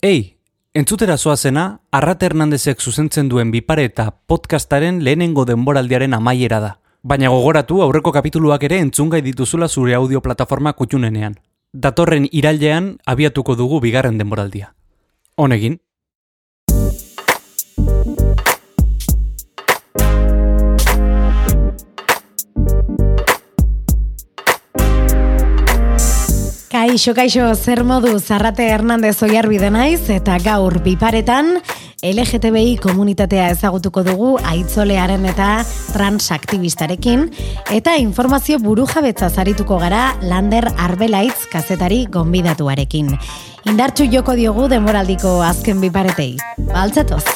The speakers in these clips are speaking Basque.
Ei, entzutera zoazena, Arrate Hernandezek zuzentzen duen bipare eta podcastaren lehenengo denboraldiaren amaiera da. Baina gogoratu aurreko kapituluak ere entzungai dituzula zure audio plataforma kutxunenean. Datorren irailean abiatuko dugu bigarren denboraldia. Honegin. Kaixo, kaixo, zer modu Zarrate Hernandez oiarbide naiz eta gaur biparetan LGTBI komunitatea ezagutuko dugu aitzolearen eta transaktivistarekin eta informazio buru jabetza zarituko gara Lander Arbelaitz kazetari gonbidatuarekin. Indartxu joko diogu demoraldiko azken biparetei. Baltzatoz!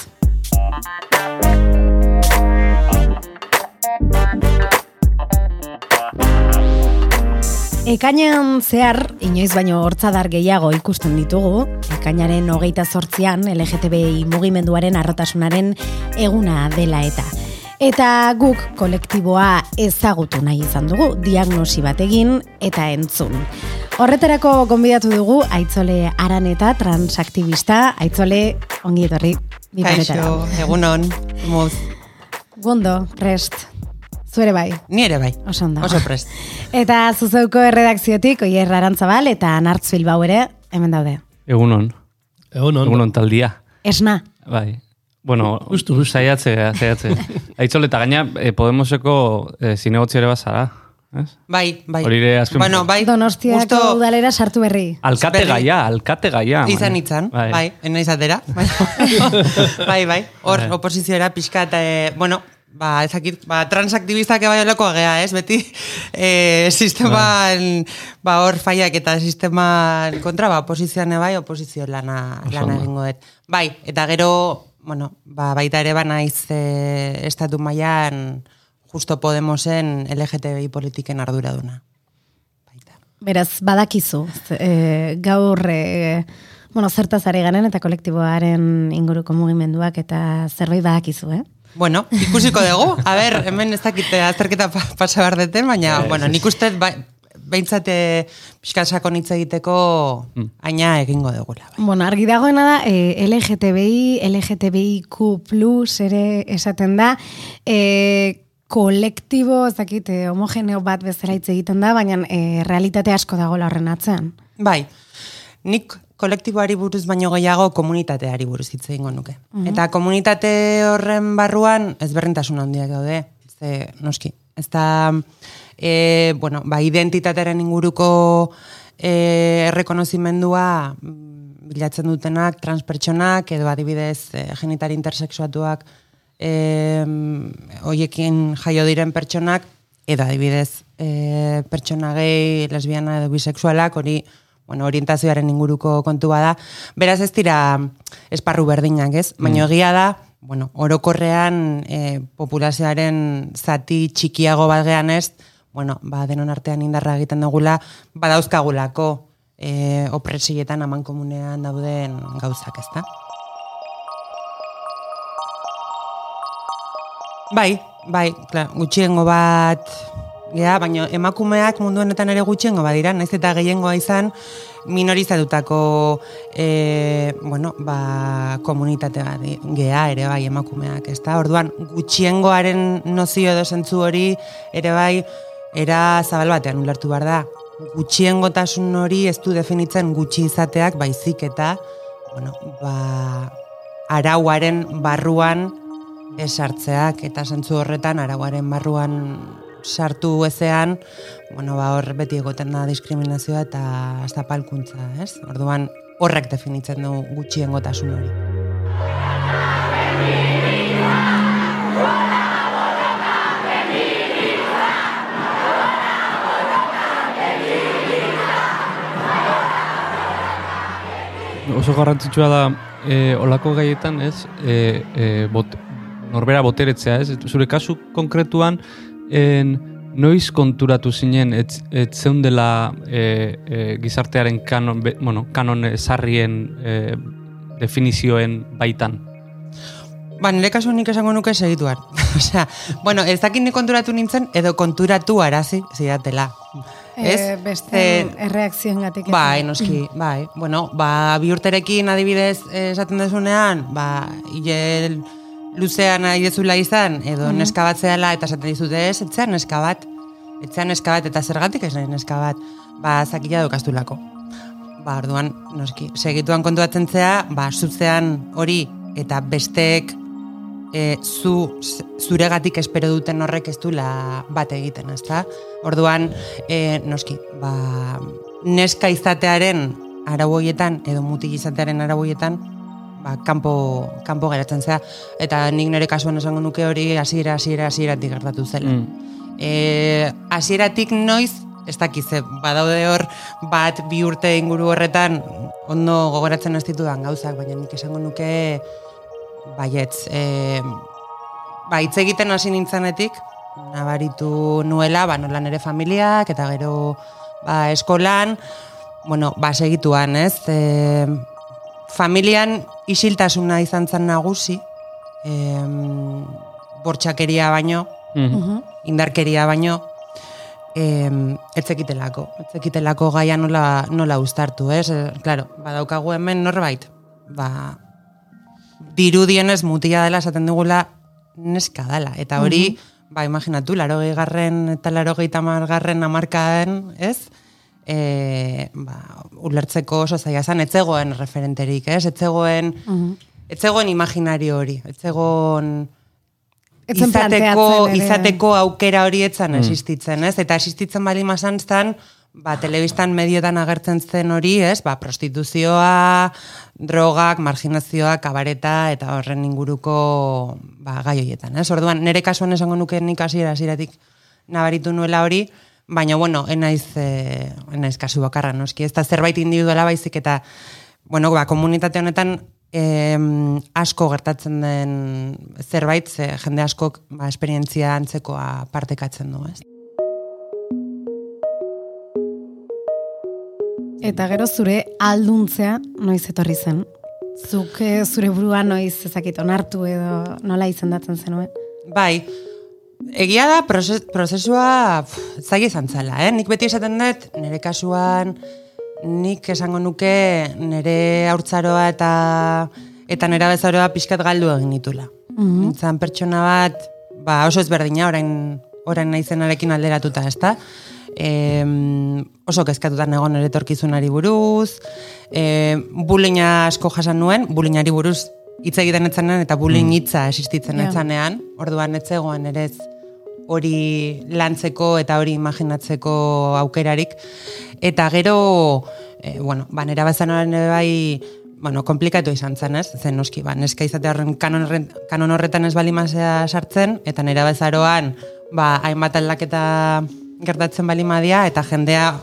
Ekainan zehar, inoiz baino hortzadar gehiago ikusten ditugu, ekainaren hogeita zortzian LGTBI mugimenduaren arrotasunaren eguna dela eta. Eta guk kolektiboa ezagutu nahi izan dugu, diagnosi bat egin eta entzun. Horretarako gonbidatu dugu, aitzole aran eta transaktivista, aitzole ongi etorri. Kaixo, egunon, muz. Gondo, prest. Zuere bai. Ni ere bai. Oso ondo. Oso prest. Eta zuzeuko erredakziotik, oier Arantzabal eta Nartz Bilbao ere, hemen daude. Egunon. Egunon. Egunon taldia. Esna. Bai. Bueno, Justu, saiatze, saiatze. Aitzole, eta gaina, eh, Podemoseko eh, zinegotzi ere bazara. Ez? Bai, bai. Hori ere azken- Bueno, bai. Donostiako justo udalera sartu berri. Alkate Berri. gaia, alkate gaia. Izan itzan, bai, ena izatera. Bai, bai, bai. Hor, Bai. oposiziora pixka eta, eh, bueno, ba, ezakit, ba, transaktivistak bai olako agea, ez? Beti, eh, sisteman, ba, hor faiak eta sisteman kontra, ba, oposizioan bai, oposizio lana, lana egingo dut. Bai, eta gero, bueno, ba, baita ere ba naiz eh, estatu mailan justo Podemosen LGTBI politiken arduraduna. Baita. Beraz, badakizu. E, gaur, e, bueno, zertaz ari garen eta kolektiboaren inguruko mugimenduak eta zerbait badakizu, eh? Bueno, ikusiko dugu. A ber, hemen ez dakite azterketa pa, pasa behar deten, baina, bueno, nik uste bai, behintzate pixka sakon hitz egiteko aina egingo dugula. Bai. Bueno, argi dagoena da, e, LGTBI, LGTBIQ+, ere esaten da, e, kolektibo, ez dakit, e, homogeneo bat bezala hitz egiten da, baina e, realitate asko dagoela horren atzean. Bai, nik kolektiboari buruz baino gehiago komunitateari buruz hitz egingo nuke. Eta komunitate horren barruan ezberdintasun handiak daude. Ze, noski, ez da, e, bueno, ba, identitatearen inguruko e, errekonozimendua mm, bilatzen dutenak, transpertsonak, edo adibidez e, genitari intersexuatuak e, hoiekin jaio diren pertsonak, edo adibidez e, pertsona gehi, lesbiana edo bisexualak, hori bueno, orientazioaren inguruko kontua da. Beraz ez dira esparru berdinak, ez? Baina egia da, bueno, orokorrean e, populazioaren zati txikiago bat gehan ez, bueno, ba, denon artean indarra egiten dugula, badauzkagulako e, opresietan aman komunean dauden gauzak, ezta? Bai, bai, klar, gutxiengo bat gea, baina emakumeak mundu honetan ere gutxiengo badira, naiz eta gehiengoa izan minorizatutako e, bueno, ba, komunitate bat gea ere bai emakumeak, ezta? Orduan gutxiengoaren nozio edo zentzu hori ere bai era zabal batean ulertu behar da. Gutxiengotasun hori ez du definitzen gutxi izateak baizik eta bueno, ba, arauaren barruan esartzeak eta zentzu horretan arauaren barruan sartu ezean, bueno, ba, hor beti egoten da diskriminazioa eta zapalkuntza, ez? Orduan horrek definitzen du gutxiengotasun hori. Oso garrantzitsua da e, olako gaietan, ez? E, e, bot, norbera boteretzea, ez? Zure kasu konkretuan, en, noiz konturatu zinen, ez, ez zeundela e, e, gizartearen kanon, be, bueno, kanon sarrien e, definizioen baitan. Ba, nire kasu nik esango nuke segituan. Osea, bueno, ez dakit ni konturatu nintzen, edo konturatu arazi zidatela. ez? E, beste Ze- erreakzioen gatik. Bai, noski, bai. Bueno, ba, bi urterekin adibidez eh, esaten dezunean, ba, hile luzean nahi dezula izan, edo neska bat zehala, eta esaten dizute ez, etzean neska bat. Etzean neska bat, eta zergatik ez nahi neska bat. Ba, zakila dokaztulako. Ba, orduan, noski, segituan kontuatzen zea, ba, zutzean hori, eta besteek e, zu, zuregatik espero duten horrek ez duela bat egiten, ezta? Orduan, e, noski, ba, neska izatearen arauoietan, edo mutik izatearen arauoietan, ba, kanpo, kanpo geratzen zea. Eta nik nire kasuan esango nuke hori hasiera hasiera hasieratik gertatu zela. Mm. E, hasieratik noiz, ez dakize, badaude hor bat bi urte inguru horretan ondo gogoratzen ez ditudan gauzak, baina nik esango nuke baietz. E, ba, hitz egiten hasi nintzanetik, nabaritu nuela, ba, nola nire familiak, eta gero ba, eskolan, bueno, ba, segituan, ez? E, familian isiltasuna izan zen nagusi, e, bortxakeria baino, Mhm. indarkeria baino, em, etzekitelako. Etzekitelako gaia nola, nola ustartu, ez? E, claro, badaukagu hemen norbait, ba, dirudienez mutia dela esaten dugula neska dela. Eta hori, ba, imaginatu, laro garren eta laro garren amarkaden, ez? E, ba, ulertzeko oso zaila zen, etzegoen referenterik, ez? Etzegoen, etzegoen imaginario hori, etzegoen Etzen izateko, izateko aukera hori etzan existitzen, ez? Eta existitzen bali mazan zan, ba, telebistan medioetan agertzen zen hori, ez? Ba, prostituzioa, drogak, marginazioa, kabareta, eta horren inguruko ba, gai horietan, ez? Orduan, nire kasuan esango nuke nik hasiera hasieratik nabaritu nuela hori, baina, bueno, enaiz, e, enaiz kasu bakarra, noski, ez da zerbait individuala baizik, eta, bueno, ba, komunitate honetan em, asko gertatzen den zerbait, ze jende askok ba, esperientzia antzekoa partekatzen du, ez? Eta gero zure alduntzea noiz etorri zen. Zuk eh, zure burua noiz ezakit onartu edo nola izendatzen zenuen. Bai, egia da prozesua zaila izan zela, eh? Nik beti esaten dut, nire kasuan, nik esango nuke nire haurtzaroa eta eta nire bezaroa pixkat galdu egin ditula. Nintzen pertsona bat, ba oso ezberdina, orain, orain naizenarekin alderatuta, ezta? Em, oso kezkatutan egon nire etorkizunari buruz, e, bullyinga asko jasan nuen, bullyingari buruz hitz egiten etzanean eta bullying hitza existitzen Ja. etzanean, orduan ez zegoen ere ez hori lantzeko eta hori imaginatzeko aukerarik. Eta gero, e, bueno, ba, nera ere bai, bueno, komplikatu izan zen, ez? Zen noski, ba, neska izate horren kanon, kanon horretan ez balimazea sartzen, eta nera bezaroan, ba, hainbat aldaketa gertatzen balimadia, eta jendea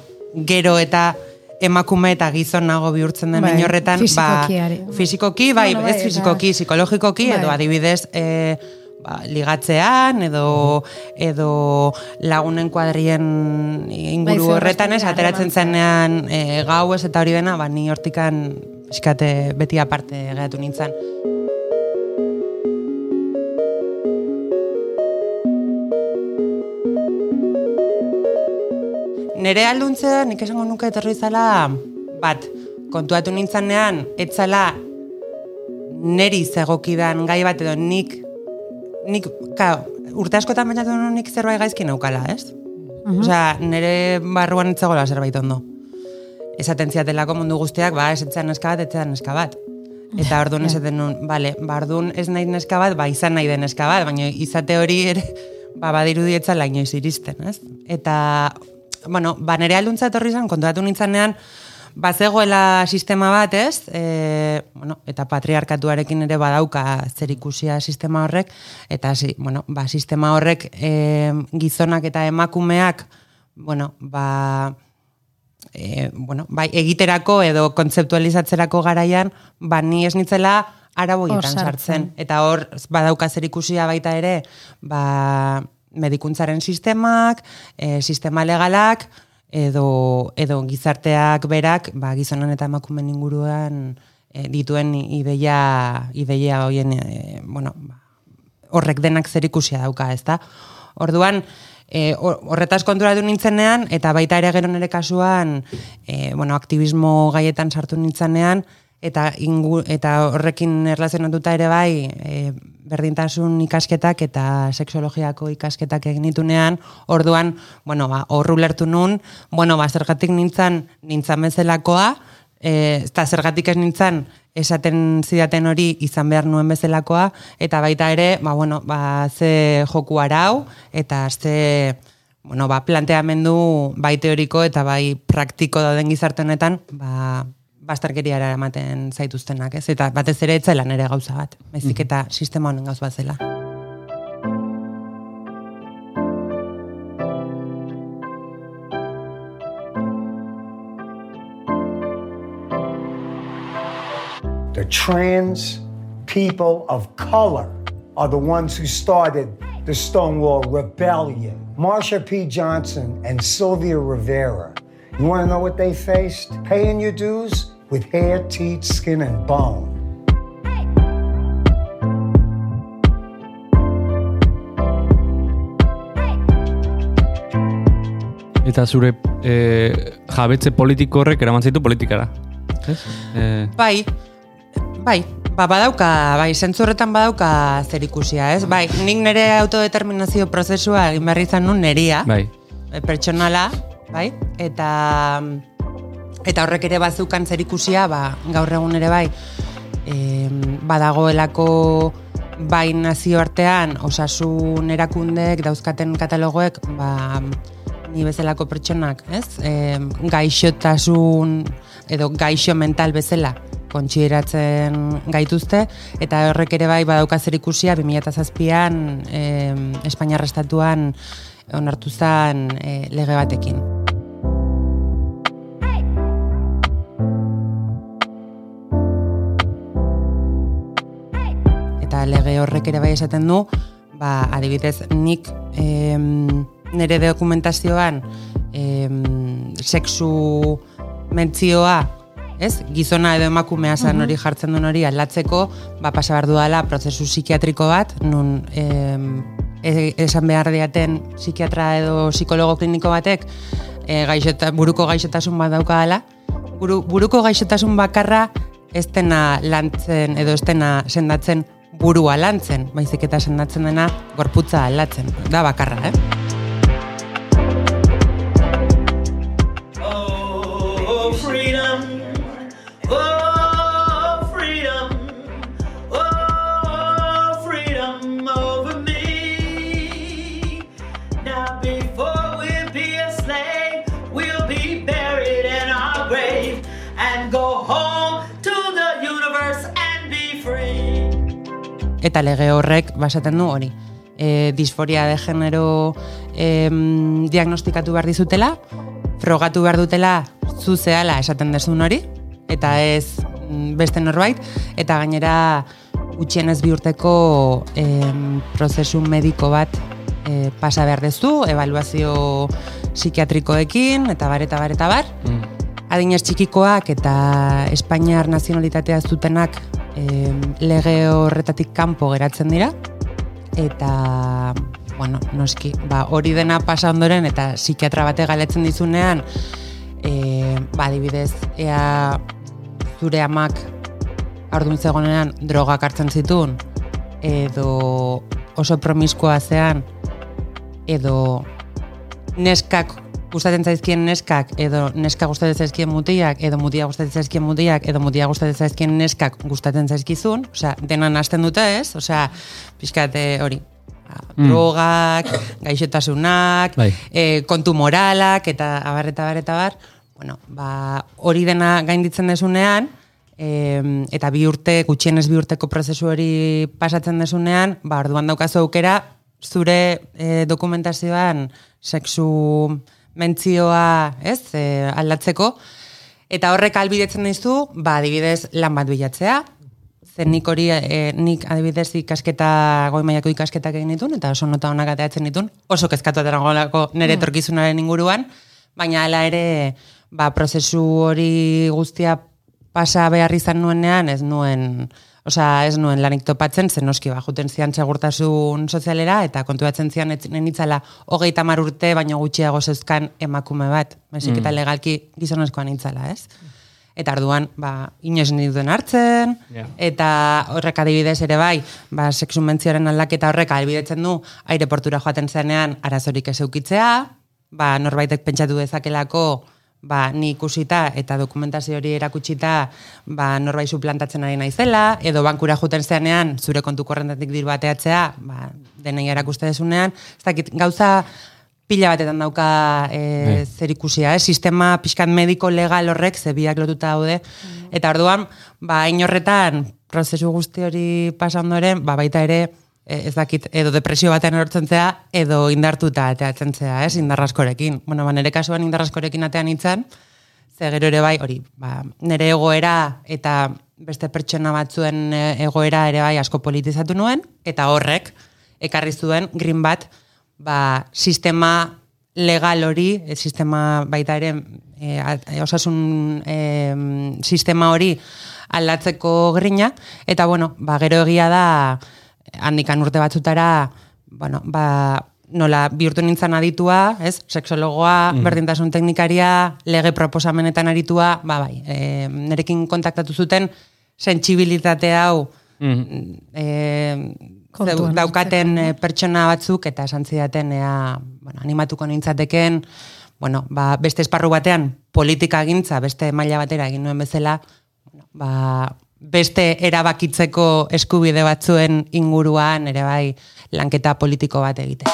gero eta emakume eta gizonago bihurtzen den Bai, bai, horretan, ba, fisikoki, bai, Bueno, bai, ez eta- fisikoki, psikologikoki, Bai. edo adibidez, e, ba, ligatzean, edo, edo lagunen kuadrien inguru horretan, ez, ateratzen zenean e, gau ez eta hori dena, ba, ni hortikan pixkate beti aparte geratu nintzen. Nere alduntzea nik esango nuke etorri zala bat, kontuatu nintzanean, etzala neri zegokidan gai bat edo nik, nik, ka, urte askotan pentsatu nuen nik zerbait gaizki naukala, ez? Osea, nire barruan etzegola zerbait ondo. Esaten ziatelako mundu guztiak, ba, ez etzean neska bat, etzean neska bat. Eta orduan esaten nuen, bale, ba, orduan ez nahi neska bat, ba, izan nahi den neska bat, baina izate hori ere, ba, badirudi etzala inoiz iristen, ez? Eta, bueno, ba, nire alduntza etorri zen, kontuatu nintzanean, bazegoela sistema bat, ez? E, bueno, eta patriarkatuarekin ere badauka zer ikusia sistema horrek, eta si, bueno, ba, sistema horrek e, gizonak eta emakumeak, bueno, ba, e, bueno, bai, egiterako edo kontzeptualizatzerako garaian, ba, ni ez nitzela araboietan sartzen. Eta hor, badauka zer ikusia baita ere, ba, medikuntzaren sistemak, e, sistema legalak, edo, edo gizarteak berak, ba, gizonan eta emakumen inguruan e, dituen ideia, ideia hoien, e, bueno, ba, horrek denak zer ikusia dauka, ezta? Orduan, e, horretaz konturatu nintzenean, eta baita ere gero nire kasuan, e, bueno, aktivismo gaietan sartu nintzenean, eta ingu, eta horrekin erlazionatuta ere bai e, berdintasun ikasketak eta sexologiako ikasketak egin ditunean, orduan, bueno, ba, horru lertu nun, bueno, ba, zergatik nintzen, nintzen bezalakoa, e, eta zergatik ez nintzen, esaten zidaten hori izan behar nuen bezalakoa, eta baita ere, ba, bueno, ba, ze joku arau, eta ze, bueno, ba, planteamendu bai teoriko eta bai praktiko dauden gizartenetan, ba, bastarkeriara ematen zaituztenak, ez? Eta batez ere etzela nere gauza bat, baizik mhm. eta sistema honen gauza bat zela. The trans people of color are the ones who started the Stonewall Rebellion. Marsha P. Johnson and Sylvia Rivera. You want to know what they faced? Paying your dues with hair, teeth, skin and bone. Eta zure e, jabetze politiko horrek eraman zaitu politikara. Ez? E... Bai, bai, ba, badauka, bai, zentzurretan badauka zer ikusia, ez? Bai, nik nire autodeterminazio prozesua egin behar izan nun neria, bai. E, pertsonala, bai, eta eta horrek ere bazukan zer ikusia, ba, gaur egun ere bai, e, badagoelako bai nazioartean osasun erakundek dauzkaten katalogoek ba, ni bezalako pertsonak, ez? E, gaixotasun edo gaixo mental bezala kontsideratzen gaituzte eta horrek ere bai badauka zer ikusia 2007an e, Espainiar estatuan onartu zen e, lege batekin. Lege horrek ere bai esaten du, ba, adibidez, nik em, nire dokumentazioan em, sexu mentzioa, ez? Gizona edo emakumea zan hori jartzen duen hori aldatzeko, ba, pasa behar duela prozesu psikiatriko bat, nun em, e, esan behar diaten psikiatra edo psikologo kliniko batek e, gaixota, buruko gaixotasun bat daukadala, Buru, buruko gaixotasun bakarra ez dena lantzen edo ez dena sendatzen burua lantzen, baizik eta sendatzen dena gorputza aldatzen. Da bakarra, eh? Eta lege horrek basaten du hori. E, disforia de genero e, diagnostikatu behar dizutela, frogatu behar dutela zuzeala esaten dezun hori, eta ez mm, beste norbait, eta gainera utxien ez bihurteko e, prozesu mediko bat e, pasa behar dezu, evaluazio psikiatrikoekin, eta bar, eta bar, eta bar. Mm. Adinez txikikoak eta Espainiar nazionalitatea zutenak e, lege horretatik kanpo geratzen dira. Eta bueno, noski, ba, hori dena pasa ondoren eta psikiatra bate galetzen dizunean e, ba, adibidez, ea zure amak ardun zegoenean drogak hartzen zituen edo oso promiskoa zean edo neskak gustatzen zaizkien neskak edo neska gustatzen zaizkien mutiak edo mutia gustatzen zaizkien mutiak edo mutia gustatzen zaizkien neskak gustatzen zaizkizun, osea, denan hasten dute, ez? Osea, pizkate eh, hori, ba, mm. drogak, gaixotasunak, bai. e, kontu moralak eta abar eta bar eta bar, bueno, ba, hori dena gainditzen desunean, e, eta bi urte, gutxienez bi urteko prozesu hori pasatzen desunean, ba, orduan daukazu aukera, zure e, dokumentazioan sexu mentzioa, ez, e, aldatzeko, eta horrek albidetzen dizu, ba, adibidez, lan bat bilatzea, zen nik hori, e, nik adibidez ikasketa, goi maiako ikasketak egin ditun, eta oso nota honak ateatzen ditun, oso kezkatu eta nire mm. torkizunaren inguruan, baina hala ere, ba, prozesu hori guztia pasa behar izan nuenean, ez nuen, osea, ez nuen lanik topatzen, zen noski, ba, juten zian segurtasun sozialera, eta kontuatzen zian ez nenitzala hogeita mar urte, baino gutxiago zeuzkan emakume bat, bezik eta legalki gizonezkoan nintzala, ez? Eta orduan, ba, inoiz ninduen hartzen, Ja. eta horrek adibidez ere bai, ba, sexu mentzioaren aldaketa horrek albidetzen du aireportura joaten zenean arazorik ez eukitzea, ba, norbaitek pentsatu dezakelako ba, ni ikusita eta dokumentazio hori erakutsita ba, norbait suplantatzen ari naizela, edo bankura joten zenean zure kontu korrentatik diru bateatzea, ba, denei erakuste desunean, ez dakit, gauza pila batetan dauka e, zer ikusia, eh? sistema pixkat mediko legal horrek zebiak lotuta daude, eta orduan, ba, inorretan, prozesu guzti hori pasa ondoren, ba, baita ere, ez dakit, edo depresio batean erortzen zea, edo indartuta ateatzen zea, ez, indarraskorekin. Bueno, ba, nire kasuan indarraskorekin atean nintzen, ze gero ere bai, hori, ba, nire egoera eta beste pertsona batzuen e, egoera ere bai asko politizatu nuen, eta horrek, ekarri zuen green bat, ba, sistema legal hori, e, sistema baita ere, e, e, osasun e, sistema hori aldatzeko grina, eta bueno, ba, gero egia da, handikan urte batzutara, bueno, ba, nola bihurtu nintzen aditua, ez? Sexologoa, berdintasun teknikaria, lege proposamenetan aritua, ba bai, e, nerekin kontaktatu zuten sentsibilitate hau e, Kontuan daukaten e, pertsona batzuk eta esan zidaten ea, bueno, animatuko nintzateken, bueno, ba, beste esparru batean politika gintza, beste maila batera egin nuen bezala, bueno, ba, beste erabakitzeko eskubide batzuen inguruan ere bai lanketa politiko bat egite.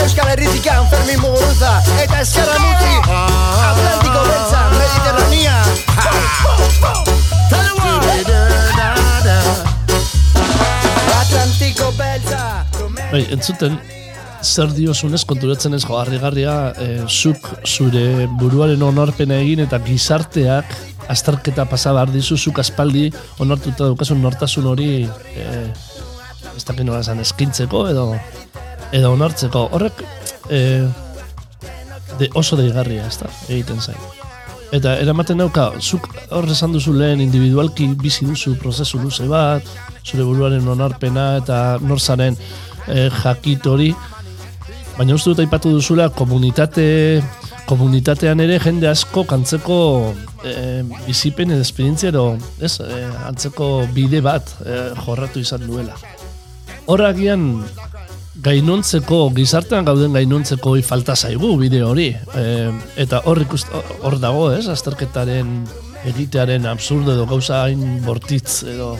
Euskal Herritikan Fermin Muguruza eta Eskerra Muti Atlantiko Beltza, Mediterranea. Atlantiko Beltza. Bai, entzuten, zer diozunez konturatzen ez jogarri-garria eh, zuk zure buruaren onarpena egin eta gizarteak azterketa pasa behar dizu zuk aspaldi onartuta daukasun nortasun hori eh, ez dakit nola esan eskintzeko edo edo onartzeko. Horrek eh, de, oso deigarria ez da egiten zain Eta eramaten dauka, zuk hor esan duzu lehen individualki bizi duzu prozesu luze bat, zure buruaren onarpena eta norzaren eh, jakit hori, baina uste dut aipatu duzula komunitate komunitatean ere jende asko kantzeko eh, bizipen edo esperientzia edo ez, eh, antzeko bide bat eh, jorratu izan duela. Horragian gainontzeko, gizartean gauden gainontzeko falta zaigu bideo hori. E, eta hor ikust, hor dago, ez, azterketaren egitearen absurdo edo gauza hain bortitz edo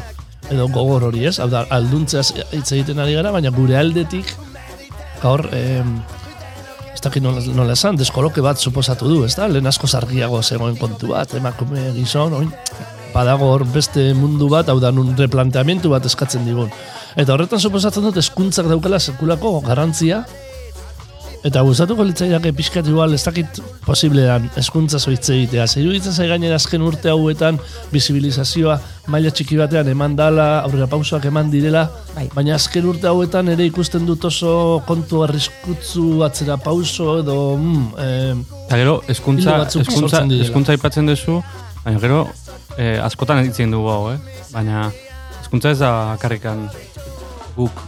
edo gogor hori, ez? Alduntzeaz hitz egiten ari gara, baina gure aldetik gaur e, ez dakit nola, nola esan, deskoloke bat suposatu du, ez da? Lehen asko zargiago zegoen kontu bat, emakume gizon, oin, badago hor beste mundu bat, hau da, nun replanteamentu bat eskatzen digun. Eta horretan suposatzen dut eskuntzak daukala sekulako garantzia, eta gustatuko litzaiake pixkat igual ez dakit posiblean eskuntza zoitze egitea. Zer iruditzen zai gainera azken urte hauetan bizibilizazioa maila txiki batean eman dala, aurrera pausoak eman direla, Bai. baina azken urte hauetan ere ikusten dut oso kontu arriskutzu atzera pauso edo mm, eh, Eta gero, eskuntza, eskuntza, eskuntza aipatzen duzu, baina gero, eh, askotan ditzen dugu hau, eh? Baina, eskuntza ez da karrikan guk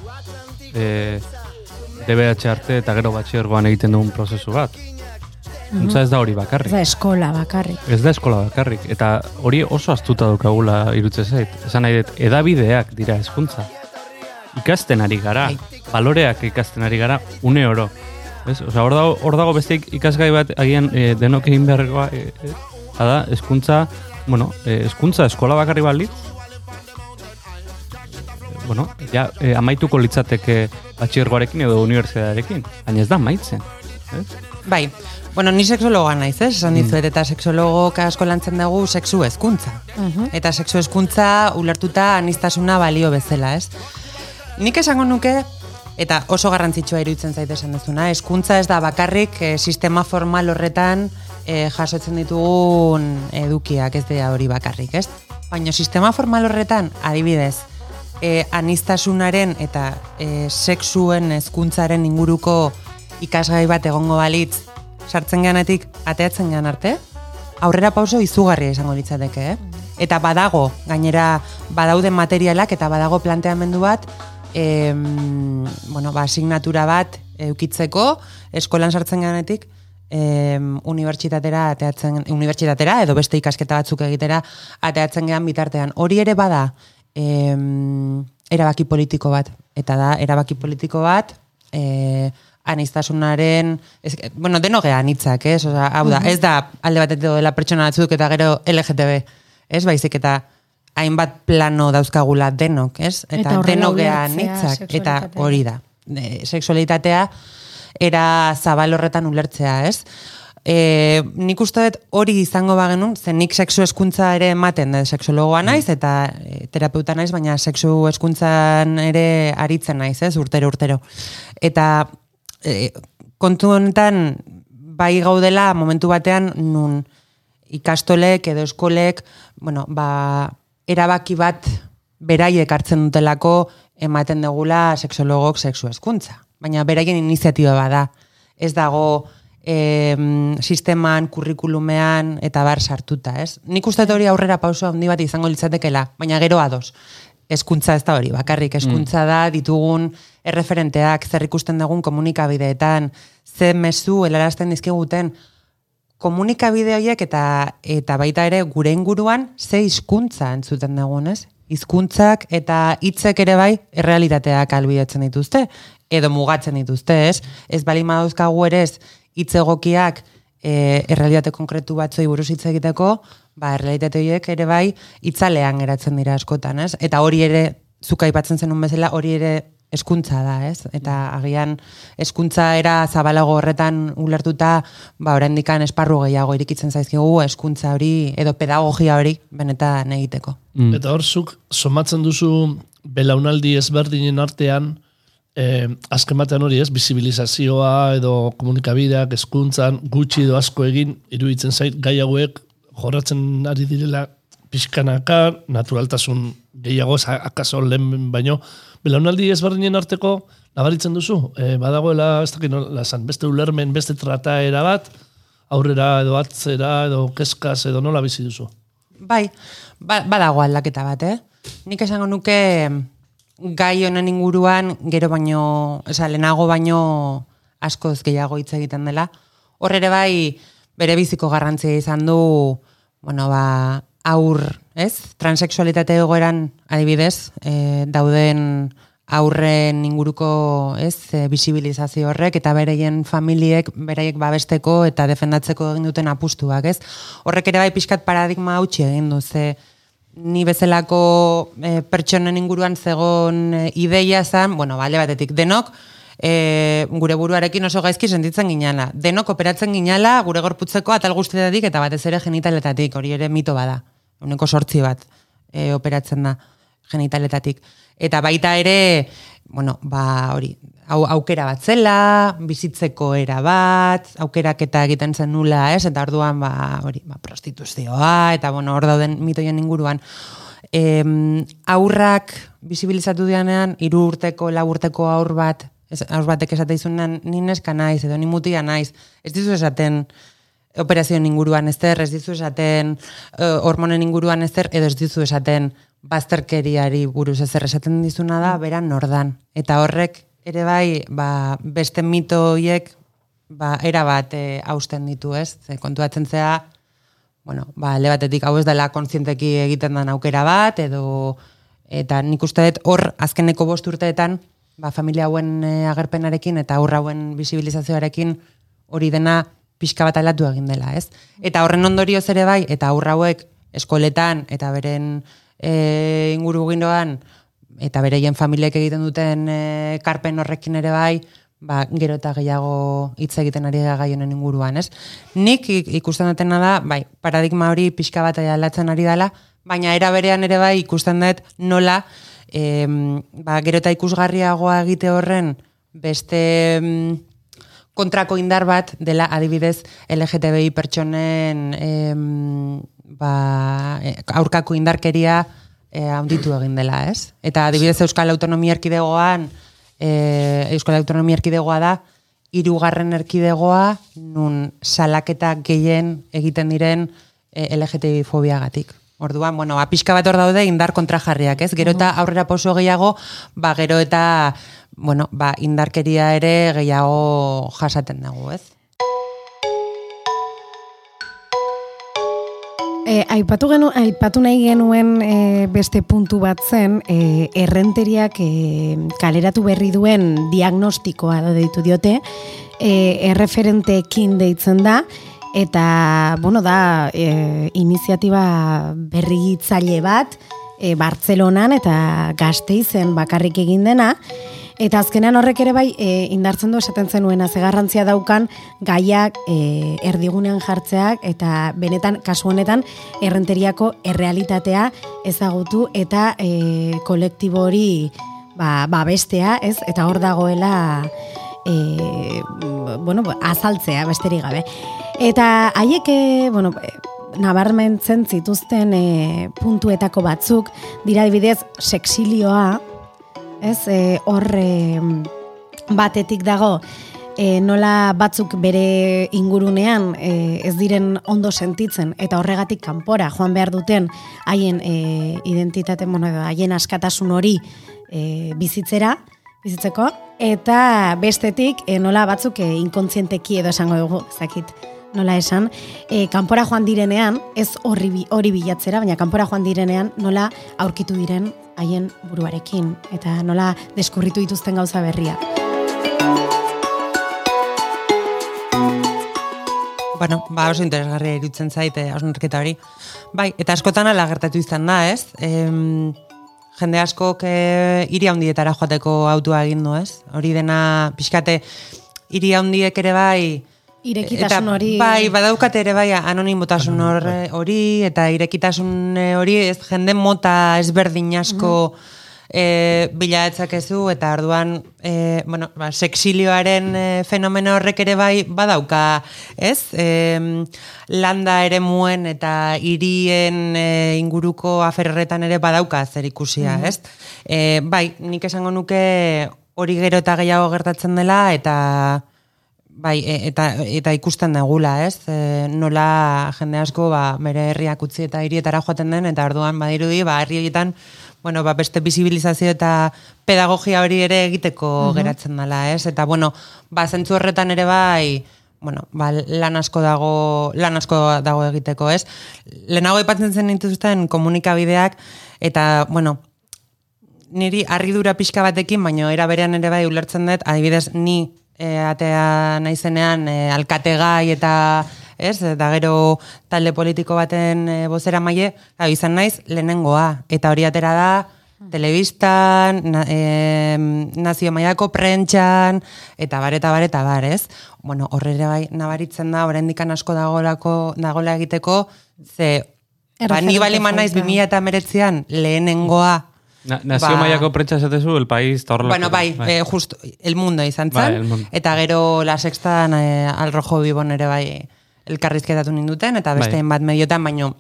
eh, DBH arte eta gero batxergoan egiten dugun prozesu bat. Eskuntza ez da hori Ez bakarrik. da eskola bakarrik. Ez da eskola bakarrik. Eta hori oso astuta daukagula irutze zait. Esan nahi dut, edabideak dira hezkuntza. Ikasten ari gara, baloreak ikasten ari gara, une oro. Ez? Osa, hor dago, hor dago beste ikasgai bat agian e, denok egin beharrekoa, e, e, da, hezkuntza, bueno, hezkuntza eskola bakarri balitz, bueno, ja, e, amaituko litzateke batxergoarekin edo unibertsitatearekin, baina ez da amaitzen. Ez? Bai, bueno, ni sexologa naiz, ez? Esan dizuet, eta sexologo asko lantzen dugu sexu hezkuntza. Eta sexu hezkuntza ulertuta anistasuna balio bezala, ez? Nik esango nuke, eta oso garrantzitsua iruditzen zaite esan duzuna, hezkuntza ez da bakarrik eh, sistema formal horretan eh, jasotzen ditugun edukiak ez dira hori bakarrik, ez? Baina sistema formal horretan, adibidez, e, anistasunaren eta e, sexuen hezkuntzaren inguruko ikasgai bat egongo balitz sartzen geanetik ateatzen gean arte, aurrera pauso izugarria izango litzateke, eh? Eta badago, gainera badauden materialak eta badago planteamendu bat, em, bueno, ba, asignatura bat eukitzeko, eskolan sartzen geanetik, em, unibertsitatera ateatzen, unibertsitatera edo beste ikasketa batzuk egitera ateatzen gean bitartean. Hori ere bada, em, erabaki politiko bat. Eta da, erabaki politiko bat, e, aniztasunaren, ez, bueno, deno gea anitzak, ez? Osa, hau da, ez da alde batetik dela pertsona batzuk eta gero LGTB, ez? Baizik eta hainbat plano dauzkagula denok, ez? Eta, Eta deno gea ulertzea anitzak, eta hori da. E, sexualitatea era zabal horretan ulertzea, ez? E, nik uste dut hori izango bagenun, zen nik sexu eskuntza ere ematen, da, sexologoa naiz, eta e, terapeuta naiz, baina sexu eskuntzan ere aritzen naiz, ez, urtero, urtero. Eta e, kontu honetan, bai gaudela momentu batean nun ikastolek edo eskolek, bueno, ba, erabaki bat beraiek hartzen dutelako ematen dugula sexologok sexu eskuntza. Baina beraien iniziatiba bada. Ez dago em, sisteman, kurrikulumean eta bar sartuta, ez? Nik uste hori aurrera pauso handi bat izango litzatekela, baina gero ados. Eskuntza ez da hori, bakarrik eskuntza da ditugun erreferenteak, zer ikusten dugun komunikabideetan, ze mezu helarazten dizkiguten komunikabide horiek eta eta baita ere gure inguruan ze hizkuntza entzuten dugun, ez? Hizkuntzak eta hitzek ere bai errealitateak albidetzen dituzte edo mugatzen dituzte, ez? Ez bali ere ez hitz egokiak e, errealitate konkretu batzoi buruz hitz egiteko, ba errealitate horiek ere bai hitzalean geratzen dira askotan, ez? Eta hori ere zuk aipatzen zenun bezala, hori ere eskuntza da, ez? Eta agian eskuntza era zabalago horretan ulertuta, ba oraindikan esparru gehiago irikitzen zaizkigu eskuntza hori edo pedagogia hori benetan egiteko. Mm. Eta hor, zuk somatzen duzu belaunaldi ezberdinen artean, eh, azken batean hori ez, bizibilizazioa edo komunikabideak, eskuntzan, gutxi edo asko egin, iruditzen zait, gai hauek jorratzen ari direla pixkanaka, naturaltasun gehiago, akaso lehen baino, belaunaldi ezberdinen arteko nabaritzen duzu, e, badagoela, ez dakit nola esan, beste ulermen, beste trataera bat, aurrera edo atzera edo keskaz edo nola bizi duzu. Bai, ba, badago aldaketa bat, eh? Nik esango nuke gai honen inguruan gero baino, oza, lehenago baino askoz gehiago hitz egiten dela. Hor ere bai bere biziko garrantzia izan du, bueno, ba, aur, ez? Transexualitate egoeran adibidez, e, dauden aurren inguruko, ez, e, bisibilizazio horrek eta bereien familiek beraiek babesteko eta defendatzeko egin duten apustuak, ez? Horrek ere bai pixkat paradigma hautsi egin du, ze ni bezalako e, pertsonen inguruan zegon e, ideia zan, bueno, bale batetik denok, e, gure buruarekin oso gaizki sentitzen ginala. Denok operatzen ginala gure gorputzeko atal guztietatik eta batez ere genitaletatik, hori ere mito bada. Uneko sortzi bat e, operatzen da genitaletatik. Eta baita ere, bueno, ba, hori, hau aukera bat zela, bizitzeko era bat, aukeraketa egiten zen nula, ez? Eta orduan, ba, hori, ba, prostituzioa, eta bueno, hor dauden mitoien inguruan. Em, aurrak bizibilizatu dianean, hiru urteko, lau urteko aur bat, aur batek esate izunan, ni neska naiz, edo ni mutia naiz, ez dizu esaten, operazioen inguruan ezer, ez dizu esaten eh, hormonen inguruan ezer, edo ez dizu esaten bazterkeriari buruz ezer esaten dizuna da, beran nordan. Eta horrek ere bai, ba, beste mito horiek ba, era bat e, hausten ditu, ez? Ze kontuatzen zea, bueno, ba, alde batetik hau ez dela kontzienteki egiten den aukera bat, edo eta nik uste dut hor azkeneko bost urteetan, ba, familia hauen e, agerpenarekin eta aurra hauen bisibilizazioarekin hori dena pixka bat aldatu egin dela, ez? Eta horren ondorioz ere bai, eta aurra hauek eskoletan eta beren e, inguru gindoan, eta bereien familiek egiten duten e, karpen horrekin ere bai, ba, gero eta gehiago hitz egiten ari da gai inguruan, ez? Nik ik- ikusten dutena da, bai, paradigma hori pixka bat aldatzen ari dela, baina era berean ere bai ikusten dut nola, em, ba, gero eta ikusgarriagoa egite horren beste em, kontrako indar bat dela adibidez LGTBI pertsonen em, ba, e, aurkako indarkeria e, handitu egin dela, ez? Eta adibidez Euskal Autonomia Erkidegoan, e, Euskal Autonomia Erkidegoa da, hirugarren erkidegoa nun salaketa gehien egiten diren e, LGTBI fobiagatik. Orduan, bueno, ba, pixka bat hor daude indar kontrajarriak, ez? Gero eta aurrera pauso gehiago, ba, gero eta, bueno, ba, indarkeria ere gehiago jasaten dago, ez? E, aipatu, genu, aipatu nahi genuen e, beste puntu bat zen, e, errenteriak e, kaleratu berri duen diagnostikoa da deitu diote, e, erreferenteekin deitzen da, eta, bueno, da, e, iniziatiba berri bat, e, Bartzelonan eta Gasteizen bakarrik egin dena, Eta azkenean horrek ere bai e, indartzen du esaten zenuena ze garrantzia daukan gaiak e, erdigunean jartzeak eta benetan kasu honetan errenteriako errealitatea ezagutu eta e, kolektibo hori ba, ba bestea, ez? Eta hor dagoela e, bueno, azaltzea besterik gabe. Eta haiek, bueno, nabarmentzen zituzten e, puntuetako batzuk, dira dibidez, sexilioa, ez, e, hor e, batetik dago, e, nola batzuk bere ingurunean e, ez diren ondo sentitzen. Eta horregatik kanpora joan behar duten haien e, identitate, bueno, haien askatasun hori e, bizitzera, bizitzeko, eta bestetik e, nola batzuk e, inkontzienteki edo esango dugu, zakit, nola esan, e, kanpora joan direnean, ez horri hori bilatzera, baina kanpora joan direnean nola aurkitu diren haien buruarekin eta nola deskurritu dituzten gauza berria. Bueno, ba, oso interesgarria irutzen zaite hausnarketa hori. Bai, eta askotan ala gertatu izan da, ez? Em, jende askok e, hiri handietara joateko autua egin du, ez? Hori dena, pixkate, hiri handiek ere bai, Irekitasun hori. Bai, badaukate ere bai anonimotasun hori, eta irekitasun hori ez jende mota ezberdin asko mm -hmm. eta arduan, e, bueno, ba, sexilioaren e, fenomeno horrek ere bai badauka, ez? E, landa ere muen eta hirien e, inguruko aferretan ere badauka zer ikusia, mm ez? E, bai, nik esango nuke hori gero eta gehiago gertatzen dela, eta Bai, e, eta, eta ikusten degula, ez? E, nola jende asko ba, bere herriak utzi eta hirietara joaten den, eta orduan badirudi, ba, herri horietan, bueno, ba, beste bizibilizazio eta pedagogia hori ere egiteko uh geratzen dela, ez? Eta, bueno, ba, zentzu horretan ere bai, bueno, ba, lan asko dago, lan asko dago egiteko, ez? Lehenago ipatzen zen dituzten komunikabideak, eta, bueno, niri harridura pixka batekin, baina era berean ere bai ulertzen dut, adibidez, ni e, atea naizenean e, alkategai eta ez, eta gero talde politiko baten e, bozera maie, izan naiz lehenengoa, eta hori atera da, telebistan, na, e, nazio maiako prentxan, eta bar, eta bar, eta bar, ez? Bueno, horrere bai, nabaritzen da, oraindikan asko dagolako, dagoela egiteko, ze, ba, ni bali naiz 2000 eta meretzean lehenengoa Na, nazio ba, maiako prentsa esatezu, el país, eta Bueno, bai, bai. Eh, just, el mundo izan zen, bai, eta gero la sexta eh, al rojo bibon ere bai elkarrizketatu ninduten, eta beste bai. bat mediotan, baino,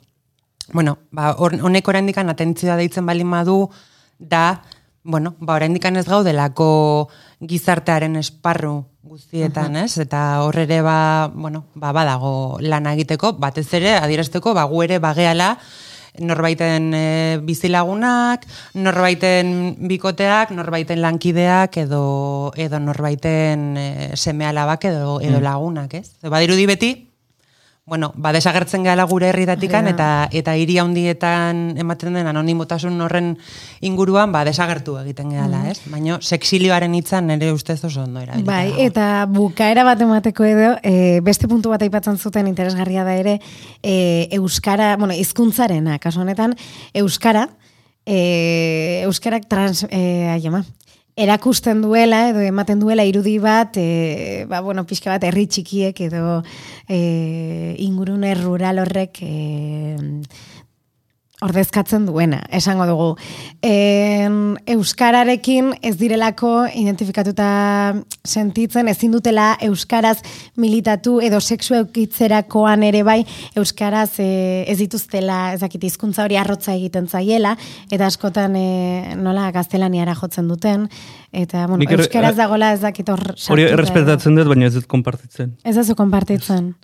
bueno, ba, honek orendikan atentzioa deitzen bali madu, da, bueno, ba, orendikan ez gaudelako gizartearen esparru guztietan, ez? Eta horre ere, ba, bueno, ba, badago lan egiteko, batez ere, adierazteko, ba, gu ere bageala, norbaiten e, bizilagunak, norbaiten bikoteak, norbaiten lankideak edo edo norbaiten e, semealabak edo edo mm. lagunak, ez? Badirudi beti bueno, ba, desagertzen gehala gure herritatikan, eta eta hiri handietan ematen den anonimotasun horren inguruan, ba, desagertu egiten gehala, mm. ez? Baina, sexilioaren hitzan nire ustez oso ondo era. Bai, eta bukaera bat emateko edo, e, beste puntu bat aipatzen zuten interesgarria da ere, e, Euskara, bueno, izkuntzarena, kasu honetan, Euskara, e, Euskarak trans, e, aiema, erakusten duela edo ematen duela irudi bat e, ba, bueno, pixka bat herri txikiek edo e, ingurune rural horrek e, ordezkatzen duena, esango dugu. En, euskararekin ez direlako identifikatuta sentitzen, ezin dutela euskaraz militatu edo sexu eukitzerakoan ere bai euskaraz e, ez dituztela ezakit hizkuntza hori arrotza egiten zaiela eta askotan e, nola gaztelaniara jotzen duten eta bueno, Nik euskaraz dagola ez dakit hor Hori errespetatzen dut, baina ez dut konpartitzen. Ez zu konpartitzen.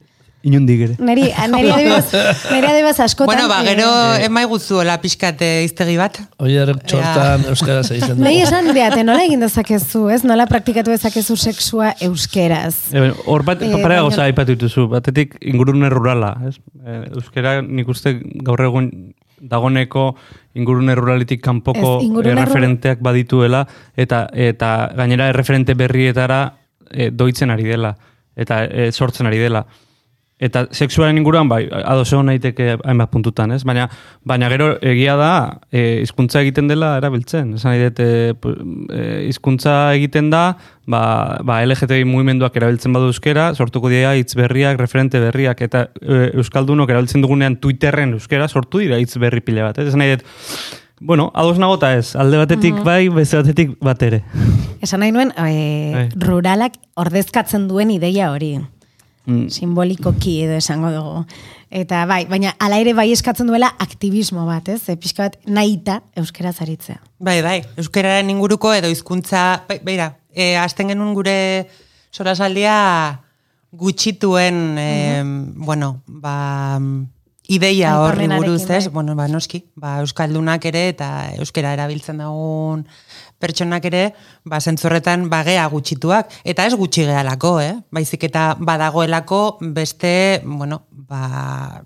Inundik ere. Neri, neri adibidez, neri adibidez askotan... Bueno, ba, eh, gero emai guzuela pixkate iztegi bat. Oier txortan euskaraz egiten Nahi dugu. esan diate, nola egin dezakezu, ez? Nola praktikatu dezakezu sexua euskeraz. E, Hor bat, Eh, pare baina- gauza aipatu dituzu, batetik ingurune rurala, ez? E, euskera nik uste gaur egun dagoneko ingurune ruralitik kanpoko Ez, ingurune ru- erreferenteak badituela, eta eta gainera erreferente berrietara e, doitzen ari dela, eta e, sortzen ari dela. Eta sexuaren inguruan, bai, ados egon naiteke hainbat puntutan, ez? Baina, baina gero egia da, e, hizkuntza egiten dela erabiltzen. Esan nahi dut, e, e, egiten da, ba, ba LGTBI mugimenduak erabiltzen badu euskera, sortuko dira hitz berriak, referente berriak, eta e, euskaldunok erabiltzen dugunean Twitterren euskera, sortu dira hitz berri pila bat. Ez? Esan nahi dut, bueno, ados nagota ez, alde batetik bai, beste batetik bat ere. Esan nahi nuen, e, Bai. ruralak ordezkatzen duen ideia hori. Mm. simbolikoki edo esango dugu. Eta bai, baina ala ere bai eskatzen duela aktivismo bat, ez? E, pixka bat nahita euskera zaritzea. Bai, bai, euskararen inguruko edo hizkuntza, bai, beira, e, azten genuen gure sorasaldia gutxituen, e, bueno, ba, ideia horri buruz, ez? bai. Bueno, ba, noski, ba, euskaldunak ere eta euskara erabiltzen dugun pertsonak ere, ba, zentzorretan bagea gutxituak, eta ez gutxi gehalako, eh? Baizik eta badagoelako beste, bueno, ba,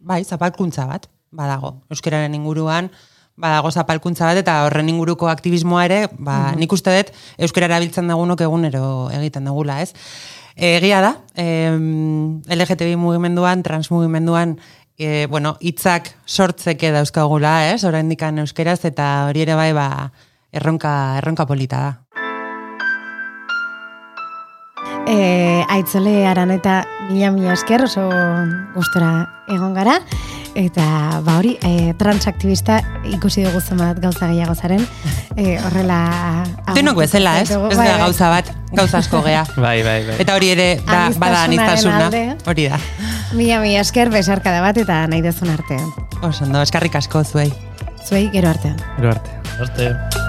bai, zapalkuntza bat, badago, euskararen inguruan, badago zapalkuntza bat, eta horren inguruko aktivismoa ere, ba, nik uste dut, euskara erabiltzen dagunok egunero egiten dugula, ez? Egia da, em, LGTBI mugimenduan, trans mugimenduan, e, bueno, hitzak sortzeke dauzkagula, ez? Oraindik euskeraz eta hori ere bai ba erronka erronka polita da. E, aitzole aran eta mila mila esker oso gustora egon gara. Eta ba hori, e, transaktivista ikusi dugu zenbat gauza gehiago zaren. E, horrela... Denok bezala, ez? Ez bai, da bai. gauza bat, gauza asko gea. Bai, bai, bai. Eta hori ere da, bada Aniztasunaren anistasuna. Hori da. Mila mila esker besarka da bat eta nahi dezun arte. Oso ondo, eskarrik asko zuei. Zuei gero artean. Gero arte. Arte.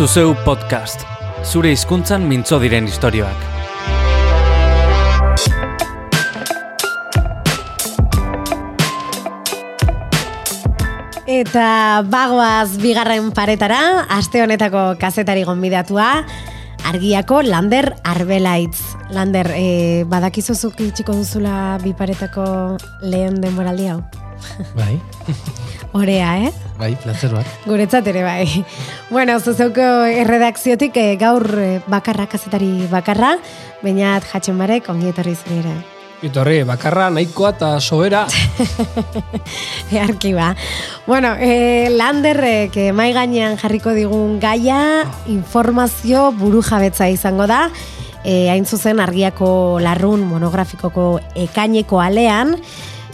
Zuzeu podcast. Zure hizkuntzan mintzo diren istorioak. Eta bagoaz bigarren paretara, aste honetako kazetari gonbidatua, argiako Lander Arbelaitz. Lander, e, badakizuzuk itxiko duzula bi paretako lehen denboraldi hau? Bai, Orea, eh? bai, placer bat. Guretzat ere bai. Bueno, zuzeuko erredakziotik eh, gaur eh, bakarra, kazetari bakarra, bainat jatzen barek, ongi etorri zure ere. Itorri, bakarra, nahikoa eta sobera. Earki ba. Bueno, eh, Landerrek eh, mai gainean jarriko digun gaia informazio buru jabetza izango da. Eh, hain zuzen argiako larrun monografikoko ekaineko alean,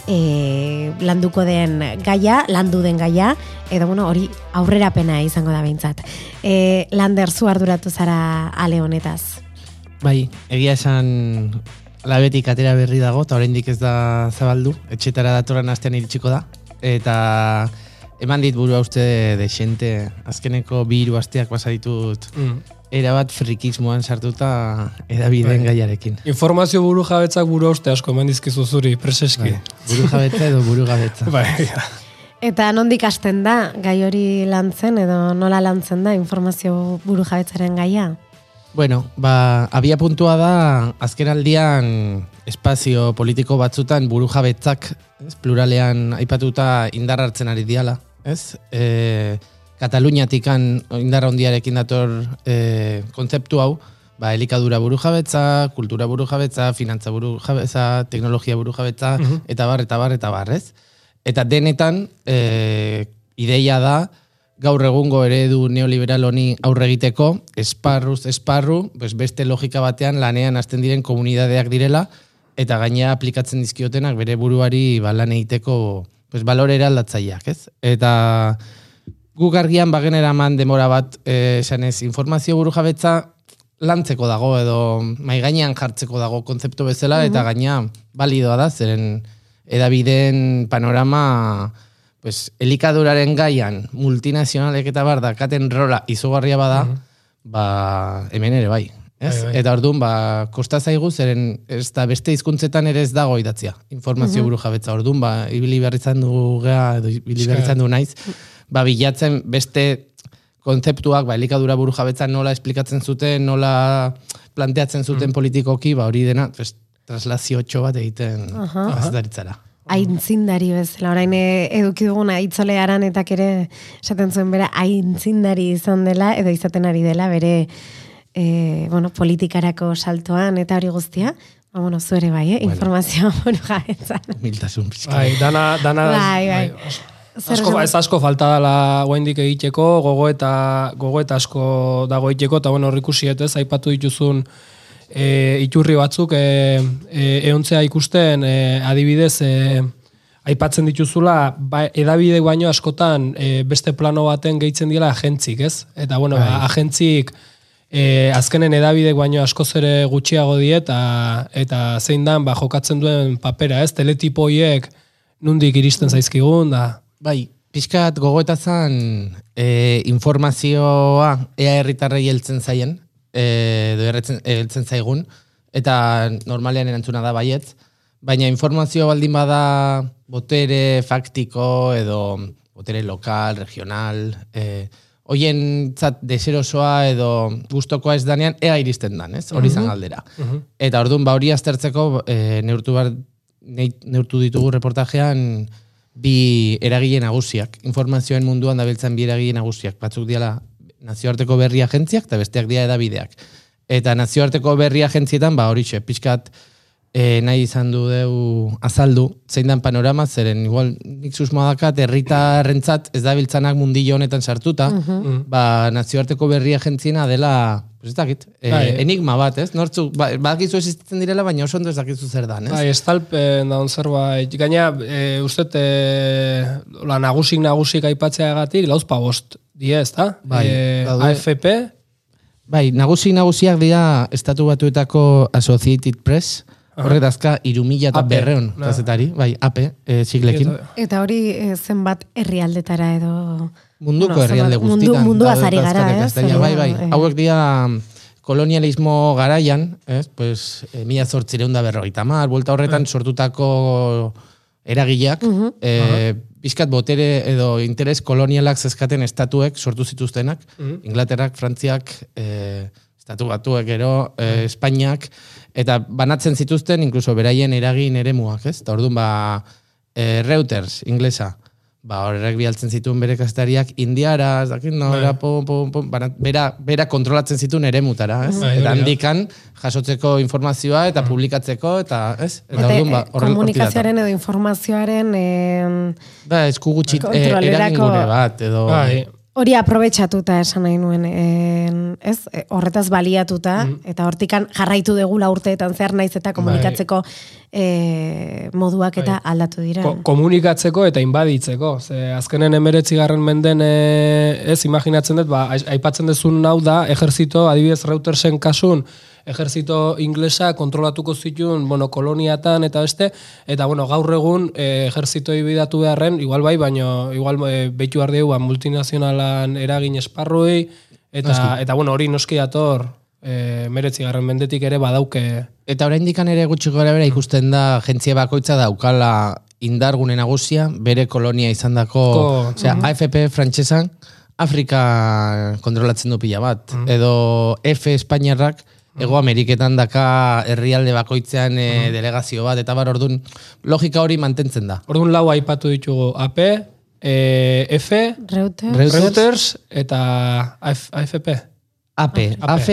eh, landuko den gaia, landu den gaia, edo bueno, hori aurrerapena izango da behintzat. Eh, Lander, zu arduratu zara ale honetaz. Bai, egia esan labetik atera berri dago, eta oraindik ez da zabaldu, etxetara datorren astean iritsiko da. Eta eman dit burua uste desente, azkeneko bi hiru asteak pasa ditut Mm. Erabat frikismoan sartuta edabideen Bai. gaiarekin. Informazio buru jabetzak buru uste asko eman dizkizu zuri, preseski. Bai, buru jabetza edo buru gabetza. Bai, Eta nondik hasten da gai hori lantzen edo nola lantzen da informazio buru jabetzaren gaia? Bueno, ba, abia puntua da, azken aldian espazio politiko batzutan buru jabetzak, ez, pluralean aipatuta indar hartzen ari diala, ez? E, Kataluniatikan indar handiarekin dator e, kontzeptu hau, ba, elikadura buru jabetza, kultura buru jabetza, finantza buru jabetza, teknologia buru jabetza, eta bar, eta bar, eta bar, ez? Eta denetan, e, ideia da, gaur egungo eredu neoliberal honi aurre egiteko, esparruz esparru, pues beste logika batean lanean hasten diren komunidadeak direla, eta gainea aplikatzen dizkiotenak bere buruari ba, lan egiteko pues, balorera aldatzaileak, ez? Eta guk argian bagenera eman demora bat eh, esanez informazio buru jabetza lantzeko dago edo mai gainean jartzeko dago kontzeptu bezala eta gaina balidoa da zeren edabideen panorama pues, elikaduraren gaian multinazionalek eta bar dakaten rola izugarria bada, ba, hemen ere bai. Ez? Bai, bai. Eta orduan, ba, kosta zaigu, zeren ez da beste hizkuntzetan ere ez dago idatzia. Informazio buru jabetza. Orduan, ba, ibili behar izan du gea, edo ibili behar izan du naiz, ba, bilatzen beste kontzeptuak, ba, elikadura buru jabetza nola esplikatzen zuten, nola planteatzen zuten politikoki, ba, hori dena, pues, traslazio bat egiten uh Aintzindari bezala, orain eh, eduki duguna itzole aranetak ere esaten zuen bera aintzindari izan dela edo izaten ari dela bere e, bueno, politikarako saltoan eta hori guztia. Ba, bueno, zuere bai, eh? informazioa buru jabetzan. Miltasun pixka. Bai, dana, dana, Bai, bai. Zer Asko, ez asko falta dela guaindik egiteko, gogo eta, gogo eta asko dago egiteko, eta bueno, hor ikusi ez, aipatu dituzun e, iturri batzuk e, e, eontzea ikusten e, adibidez e, aipatzen dituzula ba, edabide baino askotan e, beste plano baten gehitzen dira agentzik, ez? Eta bueno, ba, agentzik e, azkenen edabidek baino askoz ere gutxiago die eta eta zein dan ba, jokatzen duen papera, ez? Teletipo hoiek nundik iristen zaizkigun da. Bai, pixkat gogoeta zan e, informazioa ea herritarrei heltzen zaien, e, edo heltzen zaigun, eta normalean erantzuna da baietz, baina informazio baldin bada botere faktiko edo botere lokal, regional, e, hoien zat deserosoa edo gustokoa ez danean, ea iristen dan, ez? Hori zan galdera. Eta orduan, ba hori aztertzeko e, neurtu, bar, neurtu ditugu reportajean bi eragile nagusiak, informazioen munduan dabiltzen bi eragile nagusiak, batzuk diala nazioarteko berri agentziak eta besteak dira edabideak. Eta nazioarteko berri agentzietan, ba horixe, pixkat e, nahi izan du deu azaldu, zein dan panorama, zeren igual nik susmoa dakat, herritarrentzat ez dabiltzanak mundillo honetan sartuta, ba nazioarteko berri agentziena dela, pues ez dakit, e, Bai. enigma bat, ez? Nortzu, ba, badakizu existitzen direla, baina oso ondo ez dakizu zer dan, ez? Bai, estalpen daun zerbait. Gaina, e, uste, e, la nagusik nagusik aipatzeagatik, lauzpa bost die, ez da? Bai, e, daude. AFP, Bai, nagusi nagusiak dira estatu batuetako Associated Press, horrek dazka irumila eta AP, berreun na. kazetari, bai, AP, e, siglekin. Eta hori eh, zenbat herrialdetara edo... Munduko Bueno, herrialde mundu- guztitan. munduaz daude ari gara, ez? gaztelania. Bai, bai, Eh. hauek dira mm, kolonialismo garaian, ez? Pues, e, mila zortzireun da berrogeita mar, buelta horretan sortutako eragileak, e, bizkat botere edo interes kolonialak zezkaten estatuek sortu zituztenak, Inglaterrak, Frantziak, e, estatu batuek gero, e, Espainiak, eta banatzen zituzten, inkluso beraien eragin eremuak, ez? Eta orduan, ba, e, Reuters, inglesa, ba, horrek bialtzen zituen bere kazetariak indiara, ez dakit, no, era, pum, pum, pum, bana- bera, bera kontrolatzen zituen eremutara, ez? Bai, eta handikan jasotzeko informazioa eta publikatzeko, eta, ez? Eta, Eta, orduan, ba, horrela komunikazioaren edo informazioaren eh, Da, esku gutxi eh, bat, edo... bai, hori aprobetxatuta esan nahi nuen, eh, ez? Eh, Horretaz baliatuta, eta hortikan jarraitu degula urteetan zer naiz eta komunikatzeko eh, moduak eta aldatu dira. ko komunikatzeko eta inbaditzeko. Ze azkenen emeretzi garren menden e, ez imaginatzen dut, ba, ai- aipatzen dezun hau da, ejerzito, adibidez Reutersen kasun, ejerzito inglesa kontrolatuko zituen, bueno, koloniatan eta beste, eta bueno, gaur egun e, ejerzitoi bidatu beharren, igual bai, baino igual e, behitu dugu, ba, multinazionalan eragin esparruei, eta, eta bueno, hori noski dator, e, meretzi garren mendetik ere badauke. Eta oraindikan ere gutxi gora bera ikusten da jentzia bakoitza daukala indargune nagusia bere kolonia izandako, Ko- osea, AFP frantsesan Afrika kontrolatzen du pila bat, edo F Espainiarrak Ego Ameriketan daka herrialde bakoitzean e, delegazio bat, eta bar ordun logika hori mantentzen da. Orduan lau aipatu ditugu AP, e, F, Reuters. Reuters. Reuters eta AF, AFP. AP, AP,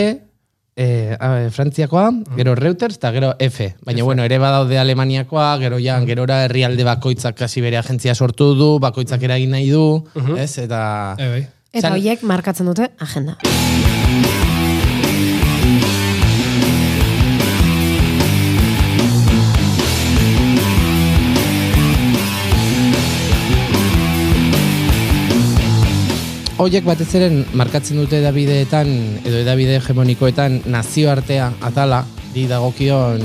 eh, a- Frantziakoa, gero Reuters eta gero F. Baina bueno, ere badaude Alemaniakoa, gero ja, gerora herrialde bakoitzak kasi bere agentzia sortu du, bakoitzak eragin nahi du, ez? Eta E, bai. Eta hoiek markatzen dute agenda. Hoiek batez ere markatzen dute edabideetan edo edabide hegemonikoetan nazioartea atala di dagokion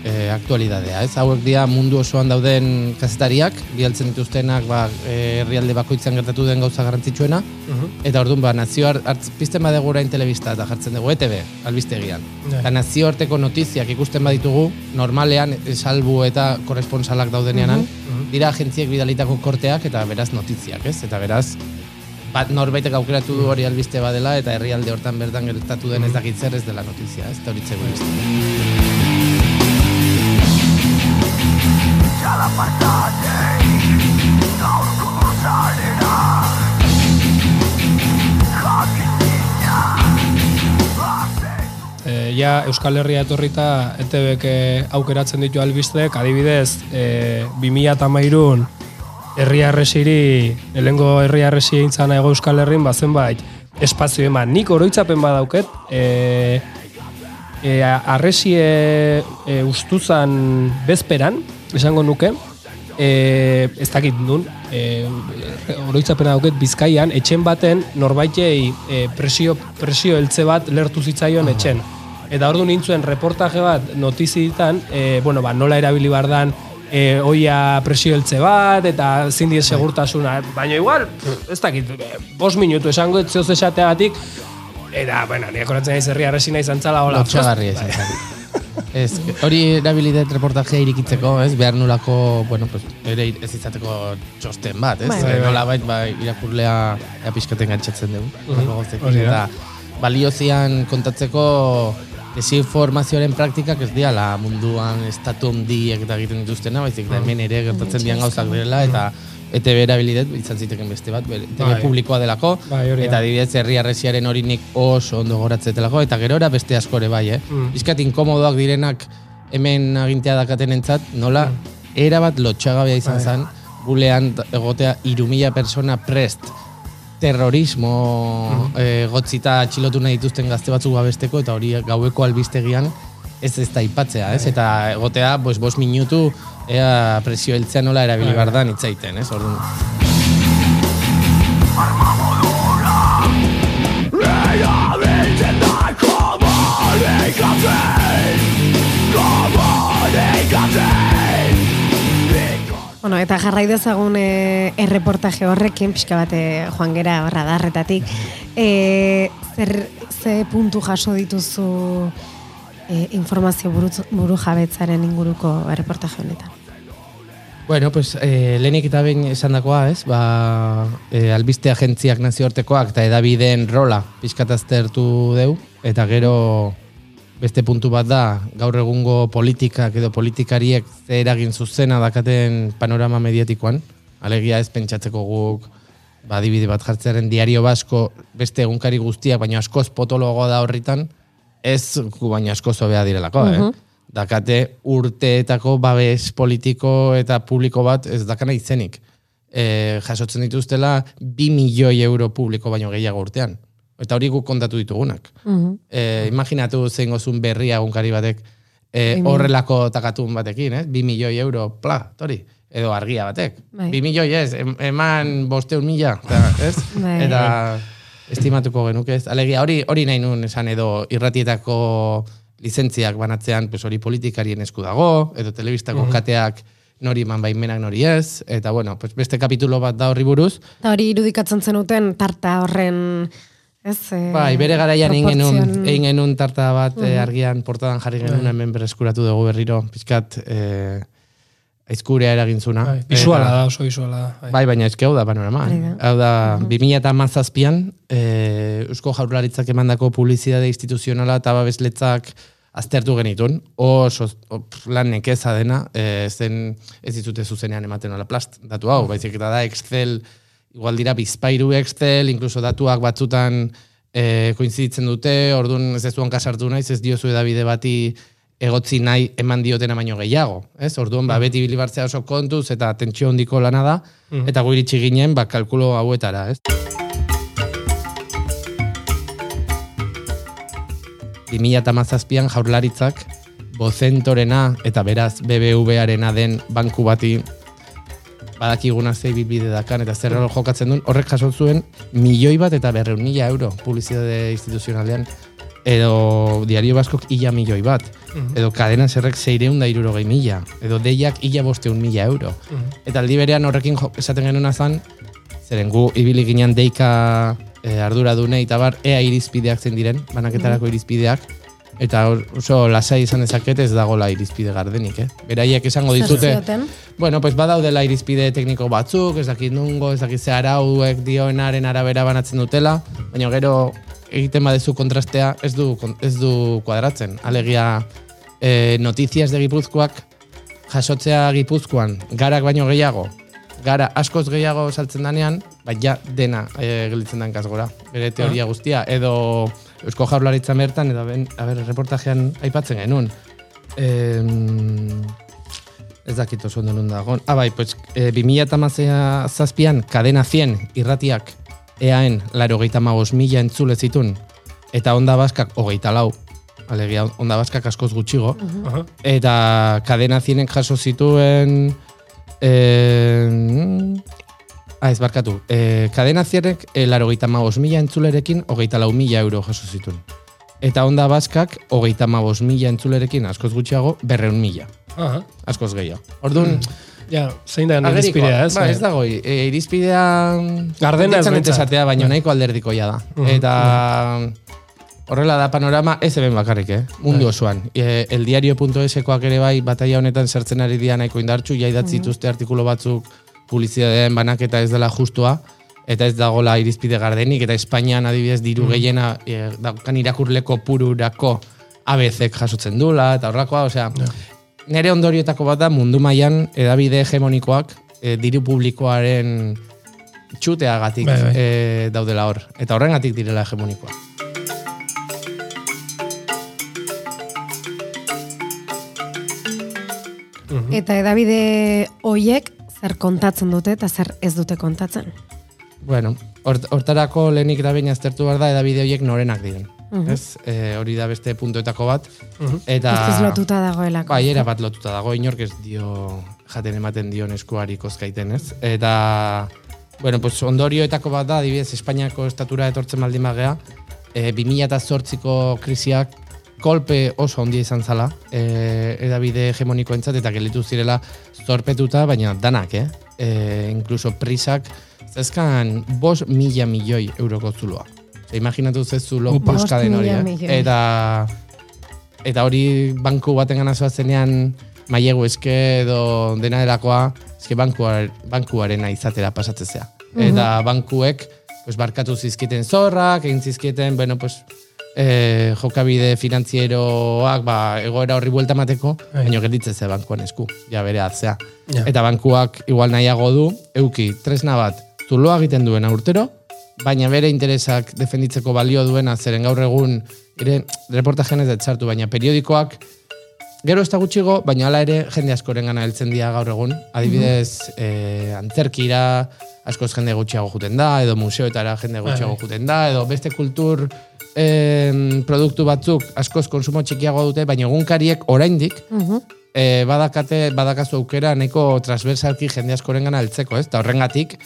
e, aktualidadea, ez? Hauek dira mundu osoan dauden kazetariak, bialtzen dituztenak ba, herrialde bakoitzan gertatu den gauza garrantzitsuena, eta orduan ba, nazioar, artz, pizten badegu orain telebista eta jartzen dugu ETV, albistegian. Eta nazioarteko notiziak ikusten baditugu, normalean, salbu eta korresponsalak daudenean, dira agentziek bidalitako korteak eta beraz notiziak, ez? Eta beraz, bat norbaitek aukeratu du hori albiste badela eta herrialde hortan bertan gertatu den ez dakit zer ez dela notizia, ez? Eta hori txegu E, ja Euskal Herria etorrita ETBek eh, aukeratzen ditu albistek, adibidez, e, 2013 herri arresiri, helengo herri arresi eintzan ego Euskal Herrin, bazen bai, espazio eman. Nik oroitzapen badauket, e, e, arresi e, e, ustuzan bezperan, esango nuke, e, ez dakit nun, e, oroitzapena dauket Bizkaian, etxen baten norbaitei e, presio, presio eltze bat lertu zitzaion etxen. Eta ordu nintzuen reportaje bat notizitan, e, bueno, ba, nola erabili bardan e, oia presio eltze bat, eta zindi segurtasuna. Baina igual, ez dakit, e, bost minutu esango, ez zehoz esateagatik, eta, bueno, nire koratzen naiz herri arresina izan txala, hola. Lotxagarria izan zen. Ez, hori erabilidet reportajea irikitzeko, ez, behar nolako, bueno, pues, ere ez izateko txosten bat, ez? Bai. Bai, nola bait, bai, irakurlea ea pixkaten gantxatzen dugu. Uh Hori da. Eta baliozian kontatzeko desinformazioaren praktikak ez diala munduan estatu handiek eta egiten dituztena, baizik da hemen ere gertatzen dian gauzak direla, eta ETB erabilidet, izan ziteken beste bat, ETB Bai. publikoa delako, Bai, eta adibidez herri arresiaren hori nik oso ondo goratzetelako, eta gerora beste askore bai, eh? Mm. Bizkat inkomodoak direnak hemen agintea dakaten entzat, nola, erabat lotxagabea izan Bai. zen, gulean egotea irumila persona prest, terrorismo eh, gotzita atxilotu nahi dituzten gazte batzuk babesteko, eta hori gaueko albistegian ez ez da ipatzea, ez? Eta egotea, pues, bos minutu, ea presio heltzea nola erabili Bai. bardan itzaiten, ez? Orduan, Bueno, eta jarrai dezagun e, erreportaje horrekin, pixka bate joan gera radarretatik. E, zer, ze puntu jaso dituzu e, informazio buruz, buru jabetzaren inguruko erreportaje honetan? Bueno, pues, eh, lehenik eta behin esan dakoa, ez? Ba, eh, albiste agentziak nazioartekoak eta edabideen rola pixkataztertu deu, eta gero beste puntu bat da, gaur egungo politikak edo politikariek ze eragin zuzena dakaten panorama mediatikoan, alegia ez pentsatzeko guk, ba, adibide bat jartzearen diario basko beste egunkari guztiak, baina askoz potologo da horritan, ez gu baina askoz hobea direlako, eh? dakate urteetako babes politiko eta publiko bat ez dakana izenik. E, jasotzen dituztela bi milioi euro publiko baino gehiago urtean. Eta hori guk kontatu ditugunak. E, imaginatu zein gozun berria egunkari batek e, horrelako takatun batekin, eh? bi milioi euro, pla, tori. Edo argia batek. Bai. Bi milioi ez, em- eman bosteun mila, eta, ez? Bai. Eta estimatuko genuke ez. Alegia, hori hori nahi nun esan edo irratietako lizentziak banatzean, pues hori politikarien esku dago, edo telebistako kateak nori eman baimenak nori ez, eta bueno, pues beste kapitulo bat da horri buruz, Eta hori irudikatzen zenuten tarta horren, ez? E, Bai, bere garaian egin genuen, proportzioan- egin genuen tarta bat eh, argian portadan jarri genuen hemen berreskuratu dugu berriro, pizkat eh, aizkurea eragintzuna. Bai, Visuala da, oso visuala da. bai. Bai, baina eske hau da panorama. Eh? da. Hau da, 2017an eh, Eusko Jaurlaritzak emandako publizitate instituzionala eta babesletzak aztertu genitun. Oso lan nekeza dena, eh, zen ez ditute zuzenean ematen nola plast datu hau, baizik eta da Excel, igual dira bizpairu Excel, inkluso datuak batzutan e, koinziditzen dute, orduan ez ez duan kasartu naiz, ez diozu edabide bati egotzi nahi eman diotena baino gehiago. Ez? Orduan, ba, mm-hmm. beti bilibartzea oso kontuz eta tentsio handiko lana da, mm. eta guiritsi ginen, ba, kalkulo hauetara. Ez? 2008an jaurlaritzak bozentorena eta beraz BBV-arena den banku bati badakiguna zei bilbide dakan eta zer jokatzen duen, horrek jaso zuen milioi bat eta berreun mila euro publizitate instituzionalean edo diario baskok illa milioi bat edo kadena zerrek zeireun da irurogei mila edo deiak illa bosteun mila euro. Eta aldi berean horrekin jo, esaten genuen azan zeren gu ibili ginen deika e, ardura dune eta bar ea irizpideak zen diren banaketarako irizpideak eta oso lasai izan dezaket ez dagola irizpide gardenik, eh? Beraiek esango ditute? Bueno, pues badaudela irizpide tekniko batzuk, ez dakit nungo, ez dakit ze arauek dioenaren arabera banatzen dutela, baina gero egiten badezu kontrastea ez du, ez du kuadratzen. Alegia, eh, notiziaz de Gipuzkoak jasotzea Gipuzkoan garak baino gehiago, gara askoz gehiago saltzen danean, baina dena e, gelditzen den kasgora, bere teoria guztia, edo Eusko Jaurlaritza bertan, edo ben, a ber, reportajean aipatzen genuen. Em, ez dakit oso ondo dagoen. Ah, bai, pues, e, 2008 zazpian, kadena 100 irratiak eaen laro gehieta mila entzule zitun, eta onda baskak hogeita lau, alegia onda baskak askoz gutxigo, Aha. eta kadena 100 jaso zituen eh, ah, ez barkatu eh, kadena 100ek eh, laro gehieta mila entzulerekin hogeita lau mila euro jaso zituen eta onda baskak hogeita mila entzulerekin askoz gutxiago berreun mila Aha. askoz gehiago Orduan, Ja, zein da irizpidea, ez? Ba, ez dago, e, irizpidea... Gardena ez esatea, baina nahiko alderdikoia da. Mhm. Eta horrela da panorama ez hemen bakarrik, eh? Mundu osoan. E, eldiario.eskoak ere bai, bataia honetan sartzen ari dira nahiko indartxu, ja idatzi dituzte artikulu batzuk publizitatean banaketa ez dela justua, eta ez dagola irizpide gardenik, eta Espainian adibidez diru gehiena e, daukan irakurleko pururako ABC jasotzen dula, eta horrakoa, osea, nire ondorioetako bat da mundu mailan edabide hegemonikoak e, diru publikoaren txuteagatik Bai, bai. e, daudela hor. Eta horrengatik direla hegemonikoa. Eta edabide hoiek zer kontatzen dute eta zer ez dute kontatzen. Bueno, hort- hortarako lehenik da behin aztertu behar da edabide horiek norenak diren. Mhm. Ez? E, hori da beste puntuetako bat. Eta... Guztiz lotuta dagoelako. Bai, era bat lotuta dago, inork ez dio jaten ematen dion eskuari kozkaiten, ez? Eta, bueno, pues ondorioetako bat da, adibidez, Espainiako estatura etortzen baldin magea, e, 2008ko krisiak kolpe oso handia izan zala, e, edabide hegemonikoentzat eta gelitu zirela zorpetuta, baina danak, eh? E, incluso prisak, zezkan bos mila milioi euroko imaginatu ze zulo Upa. puskaden Bost hori, eh? Eta eta hori banku baten gana zoazenean mailegu eske edo dena delakoa eske bankuar, bankuarena izatera pasatzea. Eta bankuek pues, barkatu zizkieten zorrak, egin zizkieten, bueno, pues, eh, jokabide finanzieroak ba, egoera horri buelta mateko, Bai. baina gelditzen ze bankuan esku, ja bere atzea. Ja. Eta bankuak igual nahiago du, euki, tresna bat, zuloa egiten duena urtero, baina bere interesak defenditzeko balio duena, zeren gaur egun, ere, reportajean ez dut sartu, baina periodikoak, gero ez da gutxigo, baina hala ere jende askoren gana heltzen dira gaur egun. Adibidez, eh, antzerkira askoz jende gutxiago juten da, edo museoetara jende gutxiago juten da, edo beste kultur em, produktu batzuk askoz konsumo txikiago dute, baina egunkariek oraindik Mhm. e, badakate, badakazu aukera nahiko transversalki jende askoren gana heltzeko, ez? Eta horrengatik,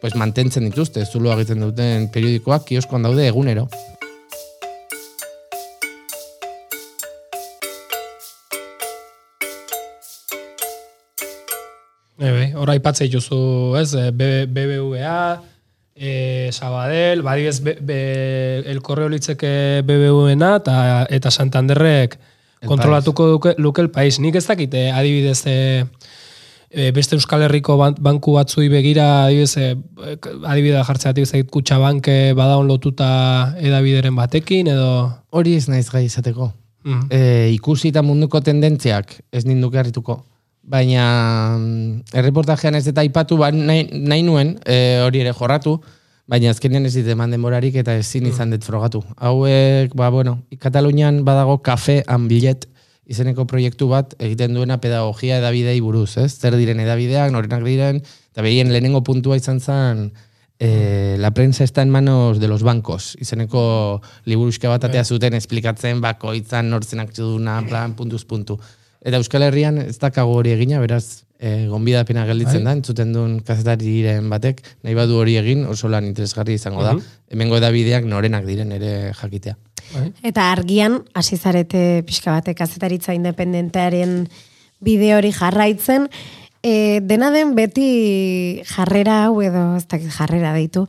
pues, mantentzen dituzte, zulo egiten duten periodikoak, kioskoan daude egunero. Bai, hor aipatzea dituzu, ez, eh, B- BBVA, e, Sabadell, badibez, be, be, el korreo litzeke BBVA eta, eta Santanderrek kontrolatuko duke, luke el país. Nik ez dakit, eh, adibidez, e, beste Euskal Herriko ban- banku batzui begira, adibidez, e, adibidea jartzea, adibidez, dakit kutxabanke badaun lotuta edabideren batekin, edo... Hori ez naiz gai izateko. Mm. E, ikusi eta munduko tendentziak ez ninduke harrituko. Baina mm, erreportajean ez eta aipatu ba, nahi, nahi nuen e, hori ere jorratu, baina azkenean ez dit eman denborarik eta ezin izan dut frogatu. Hauek, ba, bueno, Katalunian badago kafe and billet izeneko proiektu bat egiten duena pedagogia edabidei buruz, ez? Zer diren edabideak, norenak diren, eta behien lehenengo puntua izan zen eh, la prensa está en manos de los bancos. Izeneko liburuxka bat atea zuten esplikatzen bakoitzan nortzenak duna, plan, puntuz puntu. Eta Euskal Herrian ez dakago hori egina, beraz, e, gonbidapena gelditzen da, entzuten duen kazetariren batek, nahi badu hori egin, oso lan interesgarri izango da. Hemengo edabideak norenak diren ere jakitea. Eta argian, hasi zarete pixka batek kazetaritza independentearen bide hori jarraitzen, e, dena den beti jarrera hau edo, ez dakit jarrera deitu,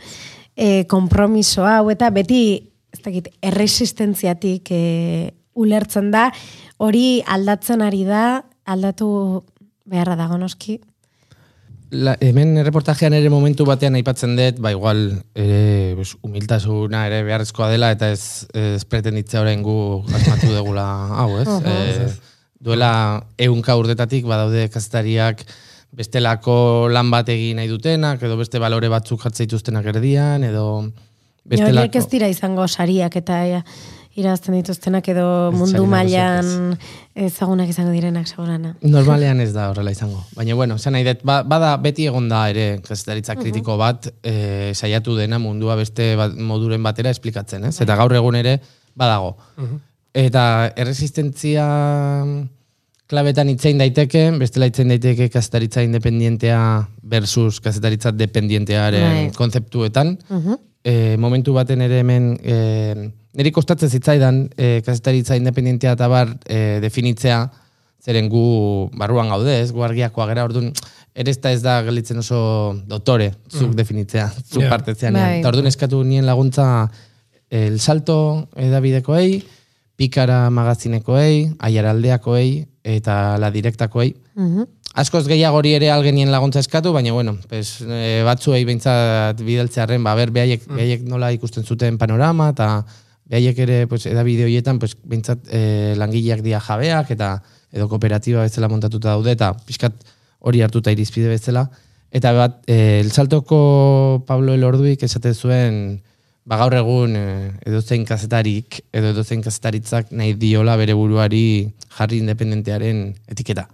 e, kompromiso hau eta beti, ez dakit, erresistentziatik e, ulertzen da, hori aldatzen ari da, aldatu beharra dago noski. La, hemen reportajean ere momentu batean aipatzen dut, ba igual ere pues, humiltasuna ere beharrezkoa dela eta ez, ez pretenditzea orain gu asmatu degula hau, ez? e, duela ehunka urdetatik badaude kazetariak bestelako lan bat egin nahi dutenak, edo beste balore batzuk jatzea dituztenak erdian, edo Horiek bestelako... ez dira izango sariak eta irazten dituztenak edo mundu mailan ezagunak izango direnak segurana. Normalean ez da horrela izango. Baina, bueno, zen nahi dut, ba, bada beti egon da ere kazetaritza kritiko bat e, saiatu dena mundua beste bat, moduren batera esplikatzen, ez? Eta gaur egun ere badago. Eta erresistentzia klabetan itzein daiteke, bestela itzein daiteke kazetaritza independientea versus kazetaritza dependientearen Bai. konzeptuetan. E, momentu baten ere hemen e, niri kostatzen zitzaidan e, kazetaritza independientea eta bar e, definitzea zeren gu barruan gaude, ez, gu argiakoa gara, orduan, ere ez da ez da gelitzen oso dotore, zuk definitzea, zuk Ja. partetzea. Bai. Eta orduan eskatu nien laguntza El Salto edabidekoei, Pikara magazinekoei, Aiaraldeakoei eta La Direktakoei. Askoz gehiago hori ere algenien laguntza eskatu, baina bueno, pues, e, batzuei behintzat bidaltzearen, ba, ber, behaiek, behaiek nola ikusten zuten panorama, eta behaiek ere pues, edabide horietan pues, behintzat e, langileak dia jabeak, eta edo kooperatiba bezala montatuta daude, eta pixkat hori hartuta irizpide bezala. Eta bat, e, El Saltoko Pablo Elorduik esaten zuen, ba gaur egun e, edozein kazetarik, edo edozein kazetaritzak nahi diola bere buruari jarri independentearen etiketa.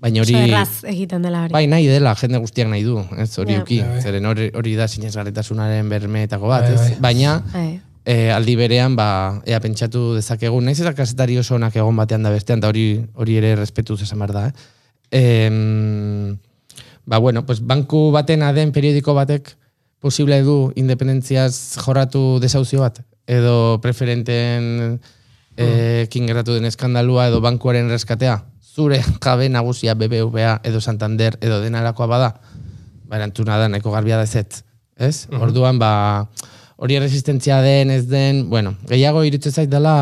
Baina hori... Erraz egiten dela hori. Bai, nahi dela, jende guztiak nahi du, ez hori Ja. uki, Ja, bai. zeren hori, hori da sinesgarritasunaren bermeetako bat, Bai, ez? bai. Baina, Bai. e, aldi berean, ba, ea pentsatu dezakegu, naiz eta kasetari oso onak egon batean da bestean, eta hori hori ere respetuz esan behar da, eh? Em, ba, bueno, pues, banku baten aden periodiko batek posible du independentziaz jorratu desauzio bat, edo preferenten eh, kin gertatu den eskandalua edo bankuaren reskatea, zure jabe nagusia BBVA edo Santander edo denarakoa bada, ba, erantzuna da, nahiko garbia da ezetz, ez? Orduan, ba, hori resistentzia den, ez den, bueno, gehiago irutzen zait dela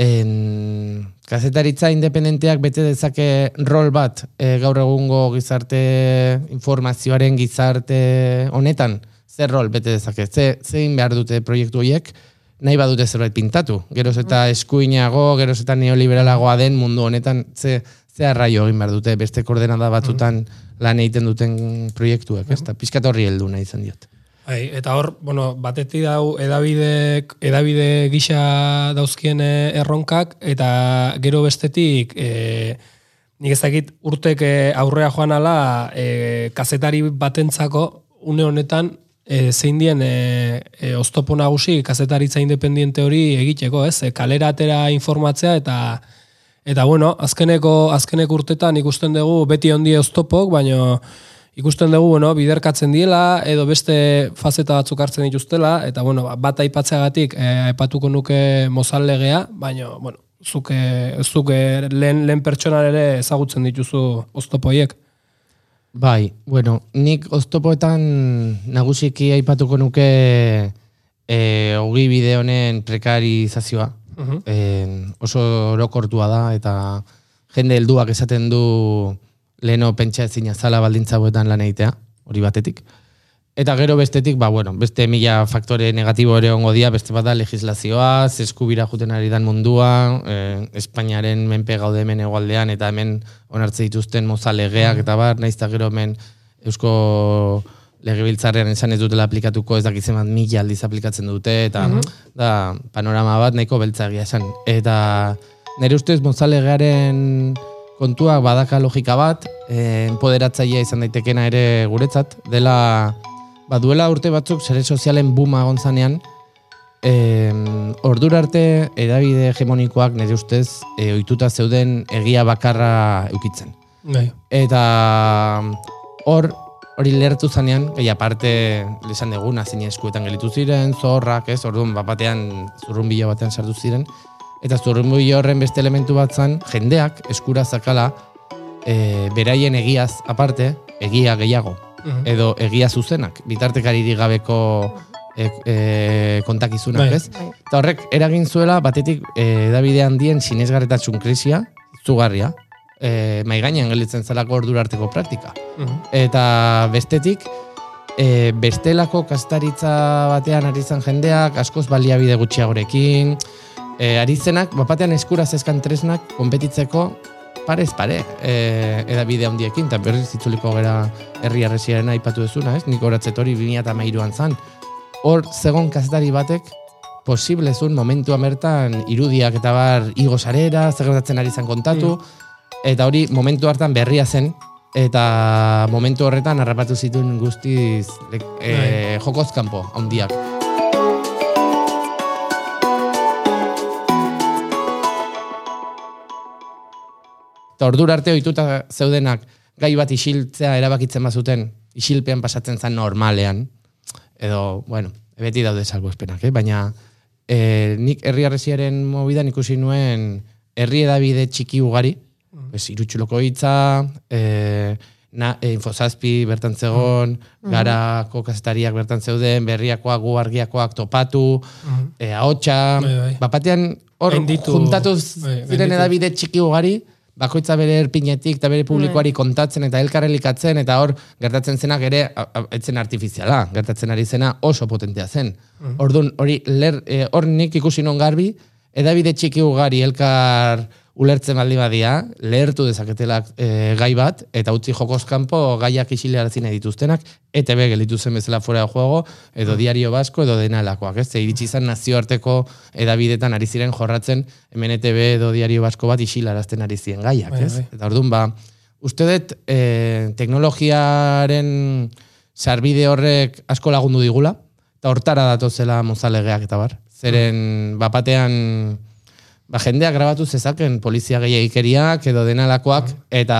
en, kazetaritza independenteak bete dezake rol bat e, gaur egungo gizarte informazioaren gizarte honetan, zer rol bete dezake, ze, zein behar dute proiektu horiek, nahi badute zerbait pintatu. Geroz eta eskuinago, geroz eta neoliberalagoa den mundu honetan, ze, ze arraio egin behar dute, beste koordenada batzutan lan egiten duten proiektuek, ez? Eta pixkat horri heldu nahi izan diot. Bai, eta hor, bueno, batetik dau edabide, edabide gisa dauzkien eh, erronkak, eta gero bestetik, e, nik ez dakit urtek eh, aurrea joan ala, e, kazetari batentzako, une honetan, e, zein dien e, e, oztopo nagusi kazetaritza independiente hori egiteko, ez? E, kalera atera informatzea eta eta bueno, azkeneko azkeneko urtetan ikusten dugu beti ondie oztopok, baino ikusten dugu, bueno, biderkatzen diela, edo beste fazeta batzuk hartzen dituztela, eta, bueno, ba, bat aipatzeagatik, e, aipatuko nuke mozal legea, baina, bueno, zuke, zuke lehen, lehen pertsonan ere ezagutzen dituzu oztopoiek. Bai, bueno, nik oztopoetan nagusiki aipatuko nuke e, ogi bide honen prekarizazioa. Eh, oso orokortua da eta jende helduak esaten du leno pentsa ezina zala baldintza hauetan lan egitea, hori batetik. Eta gero bestetik, ba, bueno, beste mila faktore negatibo ere ongo dia, beste bat da legislazioa, ze eskubira juten ari dan mundua, eh, Espainiaren menpe gaude hemen egualdean, eta hemen onartze dituzten moza legeak, eta bar, naiz gero hemen Eusko legebiltzarrean esan ez dutela aplikatuko ez dakitzen bat mila aldiz aplikatzen dute, eta da panorama bat nahiko beltza egia esan. Eta nire ustez mozalegearen kontua badaka logika bat, eh, empoderatzailea izan daitekena ere guretzat, dela ba, duela urte batzuk sare sozialen buma gonzanean, em, ordura arte edabide hegemonikoak nire ustez e, ohituta zeuden egia bakarra eukitzen. Bai. Eta hor, hori lertu zanean, gai aparte lesan dugu, nazine eskuetan gelitu ziren, zorrak, ez, orduan, bat batean, zurrumbilo batean sartu ziren, eta zurrumbilo horren beste elementu bat zan, jendeak eskura zakala, e, beraien egiaz aparte, egia gehiago, Mhm. edo egia zuzenak, bitartekaririk gabeko e, e, kontakizunak, Bai. ez? Eta horrek eragin zuela batetik edabide handien sinesgarretasun krisia, zugarria, e, mai gainean gelitzen zelako ordura arteko praktika. Mhm. Eta bestetik, e, bestelako kastaritza batean ari zen jendeak, askoz baliabide gutxiagorekin, e, ari zenak, bapatean eskura zezkan tresnak konpetitzeko parez pare e, edabide handiekin, eta berriz itzuliko gera herri arresiaren aipatu duzuna, ez? Nik horatzet hori 2008an zan. Hor, zegon kazetari batek, posible zuen momentu amertan irudiak eta bar igo sarera, zer gertatzen ari zen kontatu, eta hori momentu hartan berria zen, eta momentu horretan harrapatu zituen guztiz e, jokoz kanpo, handiak. Eta ordura arte ohituta zeudenak gai bat isiltzea erabakitzen bazuten, isilpean pasatzen zen normalean, edo, bueno, beti daude salbuespenak, eh? baina e, nik herri arresiaren mobidan ikusi nuen herri edabide txiki ugari, pues, irutxuloko hitza, e, na, e, infozazpi bertan zegon, garako kazetariak bertan zeuden, berriakoak, gu argiakoak topatu, e, ahotsa, Bai, bai. bapatean hor juntatuz bai, ziren edabide txiki ugari, bakoitza bere erpinetik eta bere publikoari kontatzen eta elkarrelikatzen eta hor gertatzen zenak ere a- a- etzen artifiziala, gertatzen ari zena oso potentea zen. Ordun hori ler eh, hor nik ikusi non garbi edabide txiki ugari elkar ulertzen baldi badia, lehertu dezaketela eh, gai bat, eta utzi jokoz kanpo gaiak isilearazi nahi dituztenak, ETB gelitu zen bezala fuera de juego, edo diario basko, edo dena lakoak, ez? Iritsi izan nazioarteko edabidetan ari ziren jorratzen, hemen ETB edo diario basko bat isilarazten ari ziren gaiak, Bai, ez? bai. Eta orduan ba, uste dut eh, teknologiaren sarbide horrek asko lagundu digula, eta hortara datozela mozalegeak eta bar. Zeren, bapatean, ba, jendeak grabatu zezaken polizia gehiagikeriak edo denalakoak, eta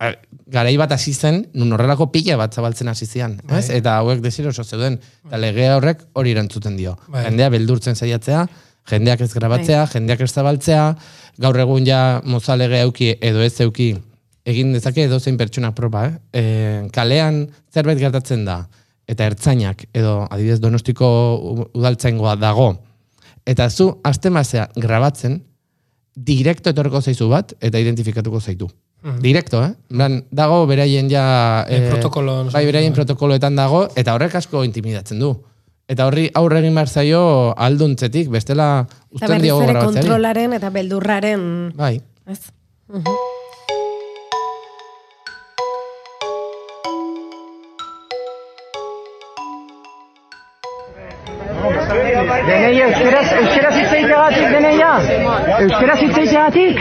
eh, garai bat hasi zen, nun horrelako pila bat zabaltzen hasi zian, ez? Eta hauek desiroso zeuden, eta legea horrek hori erantzuten dio. Bai. Jendea beldurtzen saiatzea, jendeak ez grabatzea, jendeak ez zabaltzea, gaur egun ja mozalege euki edo ez euki, egin dezake edo zein pertsona proba, eh? E, kalean zerbait gertatzen da, eta ertzainak, edo adibidez donostiko u- udaltzaingoa dago, eta zu astemazea grabatzen, direkto etorreko zaizu bat, eta identifikatuko zaitu. Direkto, eh? Plan, dago beraien ja... Eh, protokolo, bai, beraien protokoloetan dago, eta horrek asko intimidatzen du. Eta horri aurre egin behar zaio alduntzetik, bestela Eta usten berriz diogo ere grabatzeari. kontrolaren eta beldurraren... Bai. Ez? Deneia, euskeraz, euskeraz hitz egiteagatik, deneia? Euskeraz hitz egiteagatik?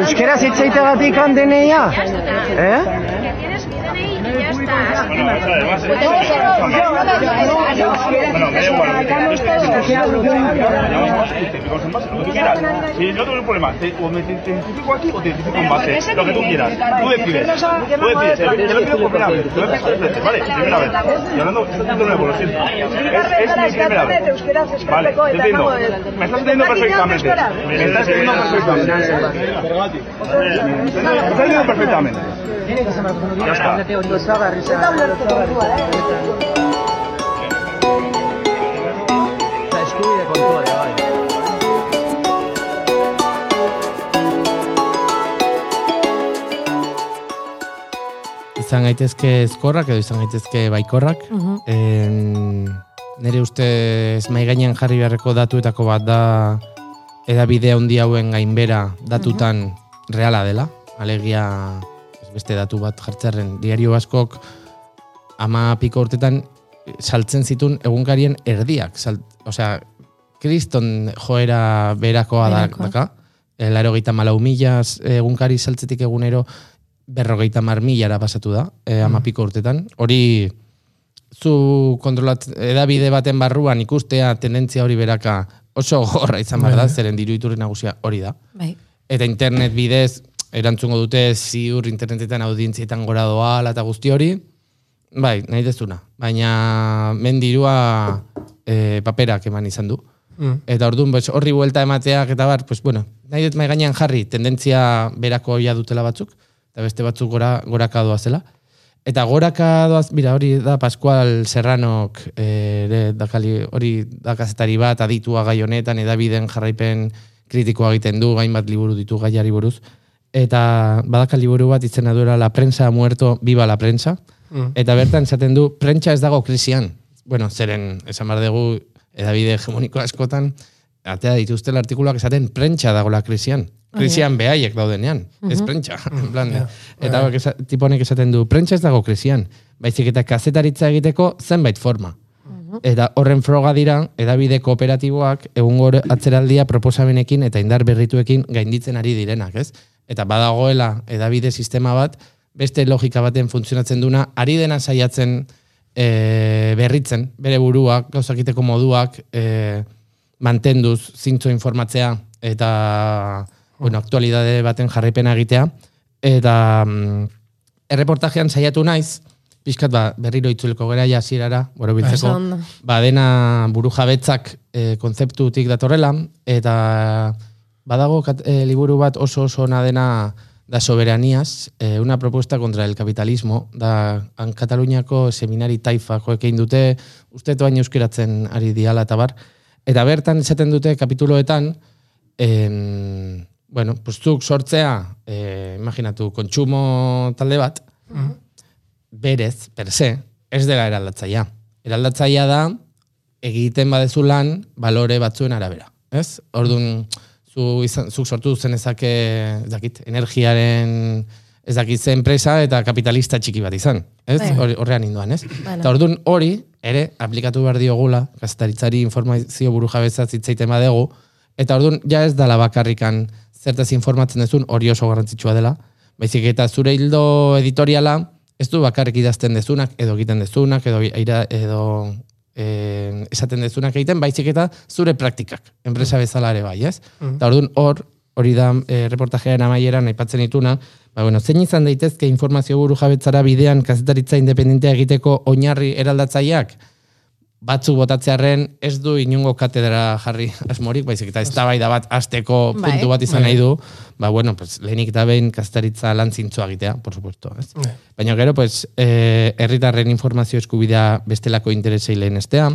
Euskeraz hitz egiteagatik han deneia? Eh? Si no tengo problema, te, o me identifico aquí o te identifico en base, lo que tú quieras. Tú decides. Tú decides. Te lo pido por primera vez. Te lo pido tres veces, ¿vale? Primera vez. Y hablando, de nuevo, lo siento. Es, es mi primera vez. Vale, te entiendo. Me estás entendiendo perfectamente. Me estás entendiendo perfectamente. Me estás entendiendo perfectamente. Ya está. Eskubide kontua ere, bai. izan gaitezke ezkorrak edo izan gaitezke baikorrak. Mhm. En, nire ustez mai gainean jarri beharreko datuetako bat da edabide handi hauen gainbera datutan reala dela. Alegia ez beste datu bat jartzarren diario baskok ama piko urtetan saltzen zituen egunkarien erdiak. Sal, osea, kriston joera berakoa da, Berakoa. daka. e, laro geita malau mila egunkari saltzetik egunero berrogeita mar milara pasatu da, e, amapiko urtetan. Hori, zu kontrolat, edabide baten barruan ikustea tendentzia hori beraka oso gorra izan behar da, Bai. zeren diru iturri nagusia hori da. Bai. Eta internet bidez, erantzungo dute ziur internetetan audientzietan gora doala eta guzti hori, bai, nahi dezuna. Baina mendirua e, paperak eman izan du. Mm. Eta orduan, pues, horri buelta emateak eta bar, pues, bueno, nahi dut mai gainean jarri, tendentzia berako ja dutela batzuk, eta beste batzuk gora, goraka doazela. Eta goraka doaz, mira, hori da Pascual Serranok, ere, dakali, hori da kazetari bat, aditua gai honetan, edabiden jarraipen kritikoa egiten du, gainbat liburu ditu gaiari buruz. Eta badaka liburu bat itzena duela La prensa ha muerto, viva la prensa. Mm. Eta bertan esaten du, prentsa ez dago krisian. Bueno, zeren, esan bar dugu, edabide hegemoniko askotan, atea dituztela artikuluak esaten prentsa dagoela krisian. Krisian behaiek daudenean, ez prentsa. en plan, eta hauek esa, tipo honek esaten du, prentsa ez dago krisian. Baizik eta kazetaritza egiteko zenbait forma. Eta horren froga dira, edabide kooperatiboak egungo atzeraldia proposamenekin eta indar berrituekin gainditzen ari direnak, ez? Eta badagoela edabide sistema bat, beste logika baten funtzionatzen duna, ari dena saiatzen e, berritzen, bere buruak, gauzakiteko moduak, e, mantenduz, zintzo informatzea, eta, bueno, aktualidade baten jarraipena egitea, eta mm, erreportajean saiatu naiz, pixkat ba, berriro itzuleko gera ja hasierara, borobiltzeko, Oso ondo. ba, dena buru jabetzak e, konzeptutik datorrela, eta badago kat, e, liburu bat oso oso ona dena da soberanías, eh, una propuesta contra el capitalismo, da han Kataluniako seminari taifa joekein dute, uste toain euskeratzen ari diala eta bar, eta bertan esaten dute kapituloetan, en, bueno, pues zuk sortzea, eh, imaginatu, kontsumo talde bat, berez, per se, ez dela eraldatzaia. Eraldatzaia da, egiten badezu lan, balore batzuen arabera. Ez? Orduan, zu izan, zuk sortu zen ezake, ez dakit, energiaren ez dakit ze enpresa eta kapitalista txiki bat izan. Ez? Bai. Horrean indoan, ez? Bueno. Eta orduan hori, ere, aplikatu behar diogula, kazetaritzari informazio buru jabezat zitzaiten badegu, eta orduan, ja ez dala bakarrikan zertaz informatzen dezun, hori oso garrantzitsua dela, baizik eta zure hildo editoriala, ez du bakarrik idazten dezunak, edo egiten dezunak, edo, ira, edo eh, esaten dezunak egiten, baizik eta zure praktikak, enpresa bezala ere bai, ez? Eta orduan hor, hori da eh, reportajearen amaieran aipatzen dituna, ba, bueno, zein izan daitezke informazio buru jabetzara bidean kazetaritza independentea egiteko oinarri eraldatzaileak, batzuk botatzearen ez du inungo katedra jarri asmorik, baizik eta eztabaida bat asteko Bai. puntu bat izan nahi du, ba bueno, pues lehenik eta behin kazetaritza lan zintzoa egitea, por supuesto, ez? Bai. Baina gero, pues, eh, herritarren informazio eskubidea bestelako interesei lehenestea,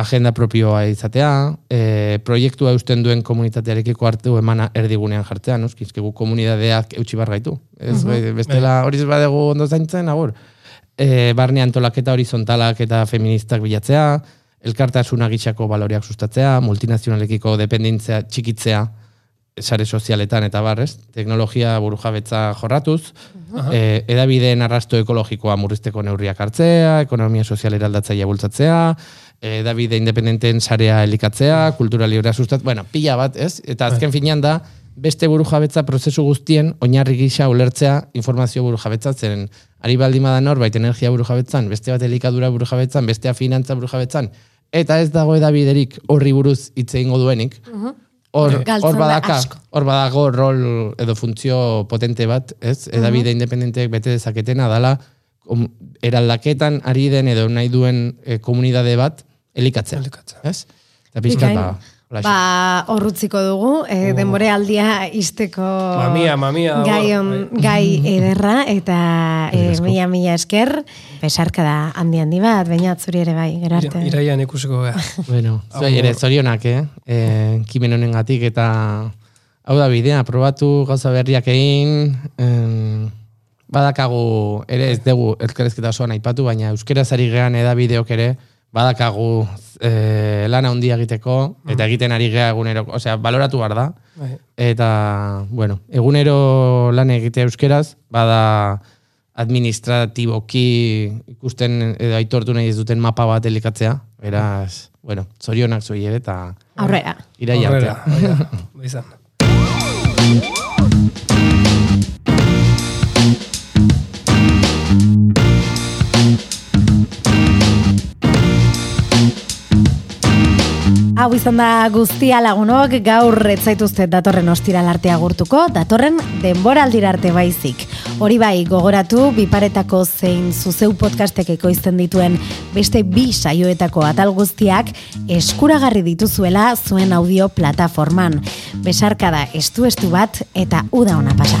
agenda propioa izatea, eh, proiektua eusten duen komunitatearekiko hartu emana erdigunean jartzea, noski, komunitateak eutxi bar gaitu. Ez, bestela hori ez badegu ondo zaintzen, agur. E, barne antolaketa horizontalak eta feministak bilatzea, elkartasuna gitxako baloreak sustatzea, multinazionalekiko dependentzia txikitzea, sare sozialetan eta barrez, teknologia burujabetza jorratuz, e, edabideen arrasto ekologikoa murrizteko neurriak hartzea, ekonomia sozial eraldatzaia bultzatzea, edabide independenten sarea elikatzea, kultura librea sustat, bueno, pila bat, ez? Eta azken finean da, beste burujabetza prozesu guztien oinarri gisa ulertzea informazio burujabetza zeren ari baldin bada norbait energia burujabetzan, beste bat elikadura burujabetzan, bestea finantza burujabetzan, eta ez dago edabiderik horri buruz hitz egingo duenik, hor, Galtzen hor da badaka, hor badago rol edo funtzio potente bat, ez? Edabide independenteek bete dezaketena dala eraldaketan ari den edo nahi duen eh, komunidade bat elikatzea. Elikatzea. Ez? Eta pixkat, Bikain. ba, horrutziko dugu, e, denbore aldia izteko Mamia, mamia, gai, bai. on, gai ederra, eta e, mila mila esker, besarka da handi handi bat, baina zuri ere bai, gero arte. Iraian ikusiko gara. Bueno, zuei ere zorionak, eh? eh kimen honengatik eta hau da bidea, probatu gauza berriak egin, em, badakagu, ere ez dugu elkarrezketa osoan aipatu, baina euskeraz ari gehan edabideok ere, badakagu eh, lan handia egiteko, eta egiten ari gea egunero, osea, baloratu behar da, Bai. eta, bueno, egunero lan egitea euskeraz, bada administratiboki ikusten edo aitortu nahi ez duten mapa bat elikatzea, beraz, bueno, zorionak zuei ere, eta Aurrera. iraia Aurrera, artea. Hau izan da guztia lagunok, gaur etzaituzte datorren ostiral arte agurtuko, datorren denboraldira arte baizik. Hori bai, gogoratu, biparetako zein zuzeu podcastek ekoizten dituen beste bi saioetako atal guztiak eskuragarri dituzuela zuen audio plataforman. Besarkada estu-estu bat eta uda ona pasa.